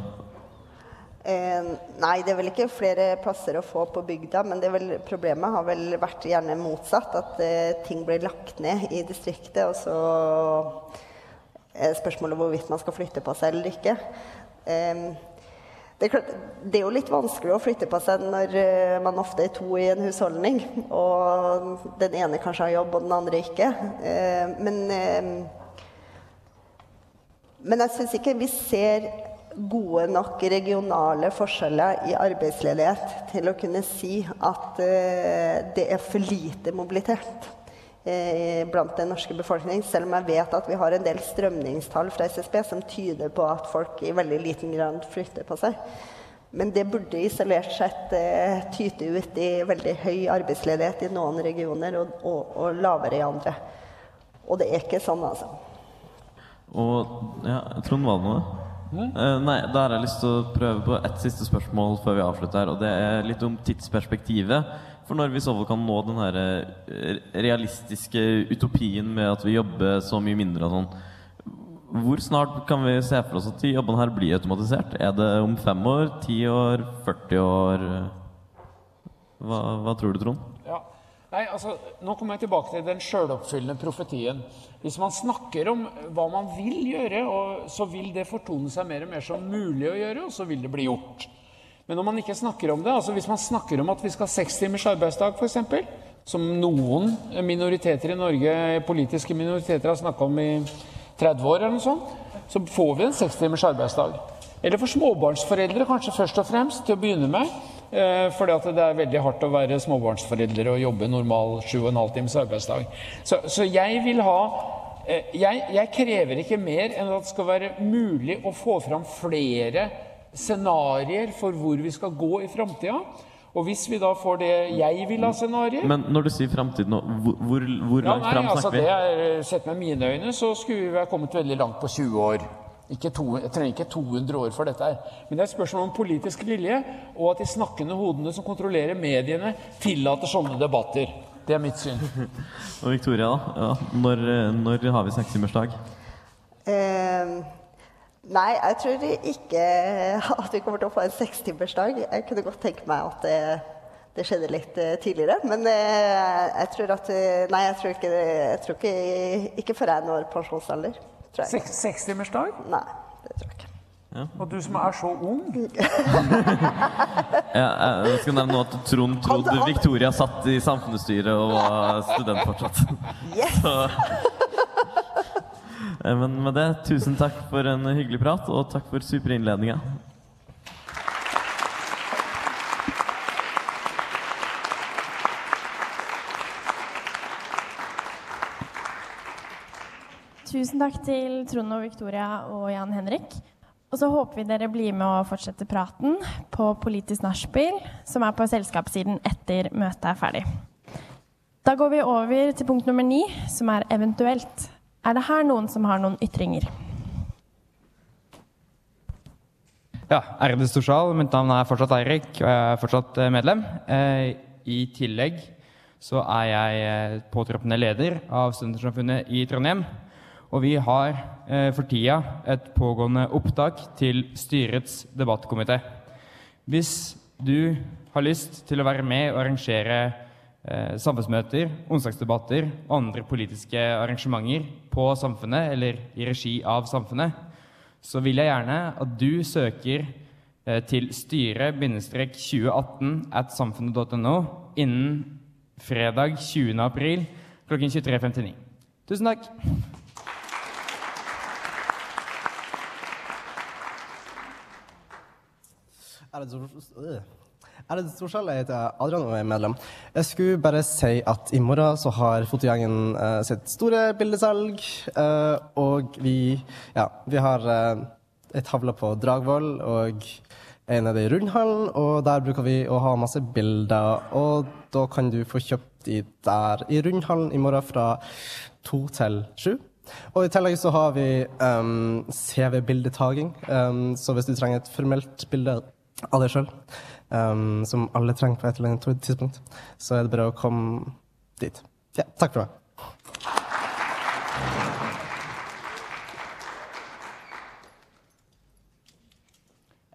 Eh, nei, det er vel ikke flere plasser å få på bygda, men vel, problemet har vel vært gjerne motsatt. At eh, ting blir lagt ned i distriktet, og så er spørsmålet hvorvidt man skal flytte på seg eller ikke. Eh, det, er klart, det er jo litt vanskelig å flytte på seg når eh, man ofte er to i en husholdning, og den ene kanskje har jobb, og den andre ikke. Eh, men eh, men jeg syns ikke vi ser gode nok regionale forskjeller i arbeidsledighet til å kunne si at eh, det er for lite mobilitet eh, blant den norske befolkning, selv om jeg vet at vi har en del strømningstall fra SSB som tyder på at folk i veldig liten grad flytter på seg. Men det burde isolert sett eh, tyte ut i veldig høy arbeidsledighet i noen regioner og, og, og lavere i andre. Og det er ikke sånn, altså. Og ja, Trond, var Eh, nei, da har jeg lyst til å prøve på ett siste spørsmål før vi avslutter. her, Og det er litt om tidsperspektivet. For når vi så vel kan nå den her eh, realistiske utopien med at vi jobber så mye mindre og sånn. Hvor snart kan vi se for oss at jobbene her blir automatisert? Er det om fem år, ti år, 40 år? Hva, hva tror du, Trond? Nei, altså, Nå kommer jeg tilbake til den sjøloppfyllende profetien. Hvis man snakker om hva man vil gjøre, så vil det fortone seg mer og mer som mulig å gjøre, og så vil det bli gjort. Men når man ikke snakker om det, altså hvis man snakker om at vi skal ha seks timers arbeidsdag f.eks., som noen minoriteter i Norge, politiske minoriteter, har snakka om i 30 år, eller noe sånt, så får vi en seks timers arbeidsdag. Eller for småbarnsforeldre, kanskje først og fremst, til å begynne med. Eh, fordi det er veldig hardt å være småbarnsforeldre og jobbe normal 7,5 times arbeidsdag. Så, så jeg vil ha eh, jeg, jeg krever ikke mer enn at det skal være mulig å få fram flere scenarioer for hvor vi skal gå i framtida. Og hvis vi da får det jeg vil ha scenarioer Men når du sier framtid nå, hvor, hvor, ja, langt nei, fram altså snakker vi? det er, Sett med mine øyne så skulle vi ha kommet veldig langt på 20 år. Ikke to, jeg trenger ikke 200 år for dette. her. Men det er et spørsmål om politisk vilje, og at de snakkende hodene som kontrollerer mediene, tillater sånne debatter. Det er mitt syn. Og Victoria, da? Ja, når, når har vi sekstimersdag? Eh, nei, jeg tror ikke at vi kommer til å få en sekstimersdag. Jeg kunne godt tenke meg at det, det skjedde litt eh, tidligere. Men eh, jeg tror at eh, Nei, jeg tror ikke, jeg tror ikke, ikke før jeg når pensjonsalder. Tror jeg. Seks- Sekstimersdag? Nei, det tror jeg ikke. Og du som er så ung. Ja, jeg skal nevne at Trond trodde Victoria satt i samfunnsstyret og var student fortsatt. Så, Eh, men med det, tusen takk for en hyggelig prat, og takk for superinnledninga. Tusen takk til Trond og Victoria og Jan Henrik. Og så håper vi dere blir med å fortsette praten på Politisk nachspiel, som er på selskapssiden etter møtet er ferdig. Da går vi over til punkt nummer ni, som er eventuelt. Er det her noen som har noen ytringer? Ja, ærede storsal. Mitt navn er fortsatt Eirik, og jeg er fortsatt eh, medlem. Eh, I tillegg så er jeg eh, påtroppende leder av Studentersamfunnet i Trondheim. Og vi har eh, for tida et pågående opptak til styrets debattkomité. Hvis du har lyst til å være med og arrangere eh, samfunnsmøter, onsdagsdebatter og andre politiske arrangementer på Samfunnet eller i regi av Samfunnet, så vil jeg gjerne at du søker eh, til styret-2018 at samfunnet.no innen fredag 20. april klokken 23.59. Tusen takk. Ærede Storsal, jeg heter Adrian og er medlem. Jeg skulle bare si at i morgen så har fotogjengen eh, sitt store bildesalg. eh, og vi, ja, vi har uh, ei tavle på Dragvoll og en nede i Rundhallen. Og der bruker vi å ha masse bilder. Og da kan du få kjøpt de der i Rundhallen i morgen fra to til sju. Og i tillegg så har vi um, CV-bildetaking. Um, så hvis du trenger et formelt bilde av deg sjøl, um, som alle trenger på et eller annet tidspunkt, så er det bare å komme dit. Ja, takk for meg.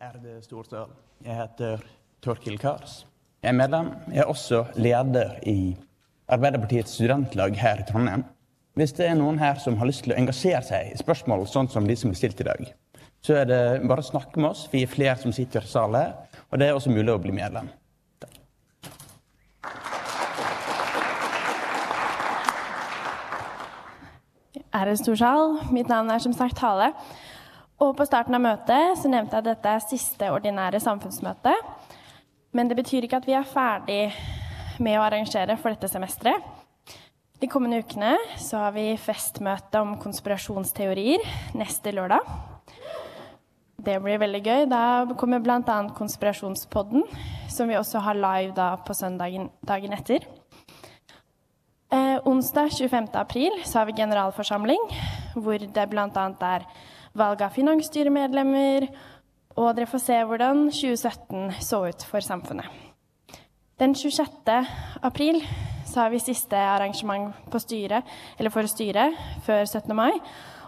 Ærede Storsal. Jeg heter Torkil Kars. Jeg er medlem. Jeg er også leder i Arbeiderpartiets studentlag her i Trondheim. Hvis det er noen her som har lyst til å engasjere seg i spørsmål sånn som de som blir stilt i dag, så er det bare å snakke med oss. Vi er flere som sitter i salen og det er også mulig å bli medlem. Er en stor sal. Mitt navn er som sagt Hale. Og på starten av møtet så nevnte jeg at dette er siste ordinære samfunnsmøte. Men det betyr ikke at vi er ferdig med å arrangere for dette semesteret. De kommende ukene så har vi festmøte om konspirasjonsteorier neste lørdag. Det blir veldig gøy. Da kommer bl.a. Konspirasjonspodden, som vi også har live da på søndagen dagen etter. Eh, onsdag 25. april så har vi generalforsamling, hvor det bl.a. er valg av finansstyremedlemmer, og dere får se hvordan 2017 så ut for samfunnet. Den 26. april så har vi siste arrangement styret, for styret før 17. mai,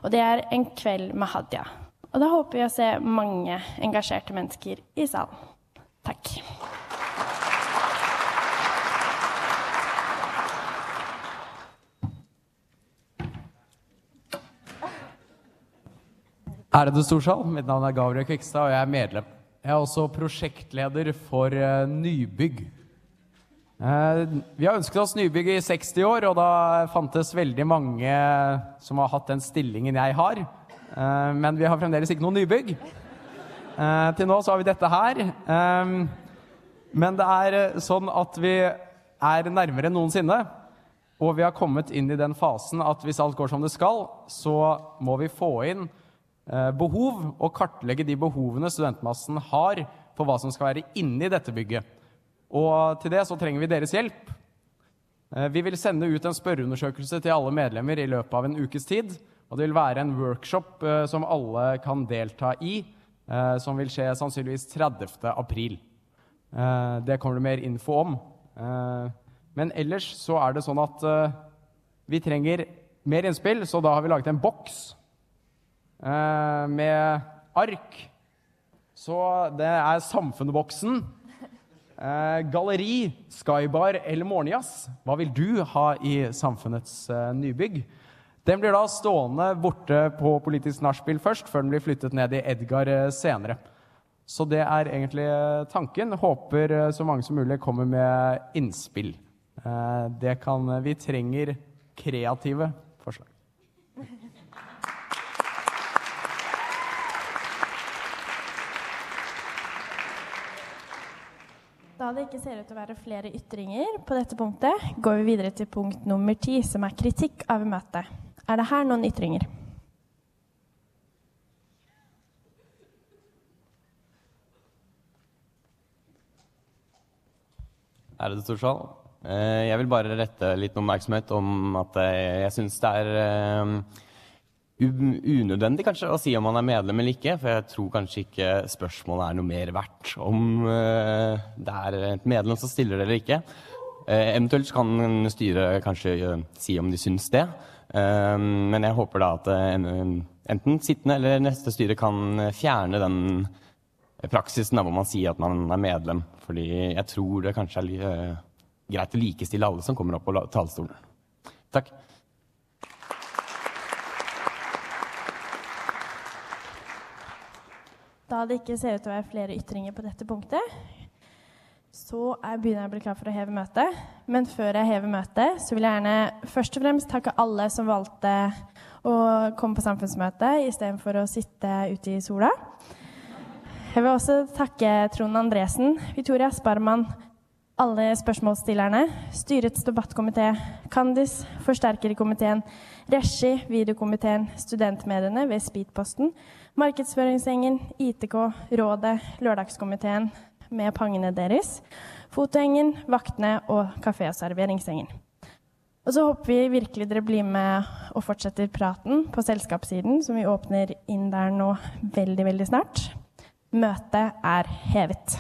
og det er en kveld med Hadia. Og da håper vi å se mange engasjerte mennesker i salen. Takk. Ærede Storsal, mitt navn er Gabriel Kvikstad, og jeg er medlem. Jeg er også prosjektleder for eh, nybygg. Eh, vi har ønsket oss nybygg i 60 år, og da fantes veldig mange som har hatt den stillingen jeg har. Eh, men vi har fremdeles ikke noe nybygg. Eh, til nå så har vi dette her. Eh, men det er sånn at vi er nærmere enn noensinne. Og vi har kommet inn i den fasen at hvis alt går som det skal, så må vi få inn eh, behov og kartlegge de behovene studentmassen har for hva som skal være inni dette bygget. Og til det så trenger vi deres hjelp. Vi vil sende ut en spørreundersøkelse til alle medlemmer i løpet av en ukes tid. Og det vil være en workshop eh, som alle kan delta i, eh, som vil skje sannsynligvis 30. april. Eh, Det kommer det mer info om. Eh, Men ellers så er det sånn at eh, vi trenger mer innspill, så da har vi laget en boks eh, med ark. Så det er Samfunnsboksen. Galleri, Skybar eller Morgenjazz. Hva vil du ha i samfunnets nybygg? Den blir da stående borte på Politisk nachspiel først, før den blir flyttet ned i Edgar eh, senere. Så det er egentlig eh, tanken. Håper eh, så mange som mulig kommer med innspill. Det kan Vi trenger kreative forslag. Da det ikke ser ut til å være flere ytringer på dette punktet, går vi videre til punkt nummer ti, som er kritikk av møtet. Er det her noen ytringer? Ærede Storsal. eh, Jeg vil bare rette litt oppmerksomhet om at jeg syns det er eh, unødvendig kanskje å si om man er medlem eller ikke, for jeg tror kanskje ikke spørsmålet er noe mer verdt om eh, det er et medlem som stiller det eller ikke. Eventuelt kan styret kanskje si om de syns det, men jeg håper da at eh, enten sittende eller neste styre kan fjerne den praksisen da, hvor man sier at man er medlem. Fordi jeg tror det kanskje er eh, greit å likestille alle som kommer opp på talerstolen. Takk. Da det ikke ser ut til å være flere ytringer på dette punktet, så jeg begynner jeg å bli klar for å heve møtet. Men før jeg hever møtet, så vil jeg gjerne først og fremst takke alle som valgte å komme på samfunnsmøte istedenfor å sitte ute i sola. Jeg vil også takke Trond Andresen, Victoria Sparman, alle spørsmålsstillerne, styrets debattkomité, Kandis, forsterkerkomiteen, Reshi, videokomiteen, studentmediene ved Speedposten, markedsføringsgjengen, ITK, Rådet, Lørdagskomiteen med pangene deres, fotohengen, vaktene og kafé- og serveringssengen. Og så håper vi virkelig dere blir med og fortsetter praten på selskapssiden, som vi åpner inn der nå veldig, veldig snart. Møtet er hevet.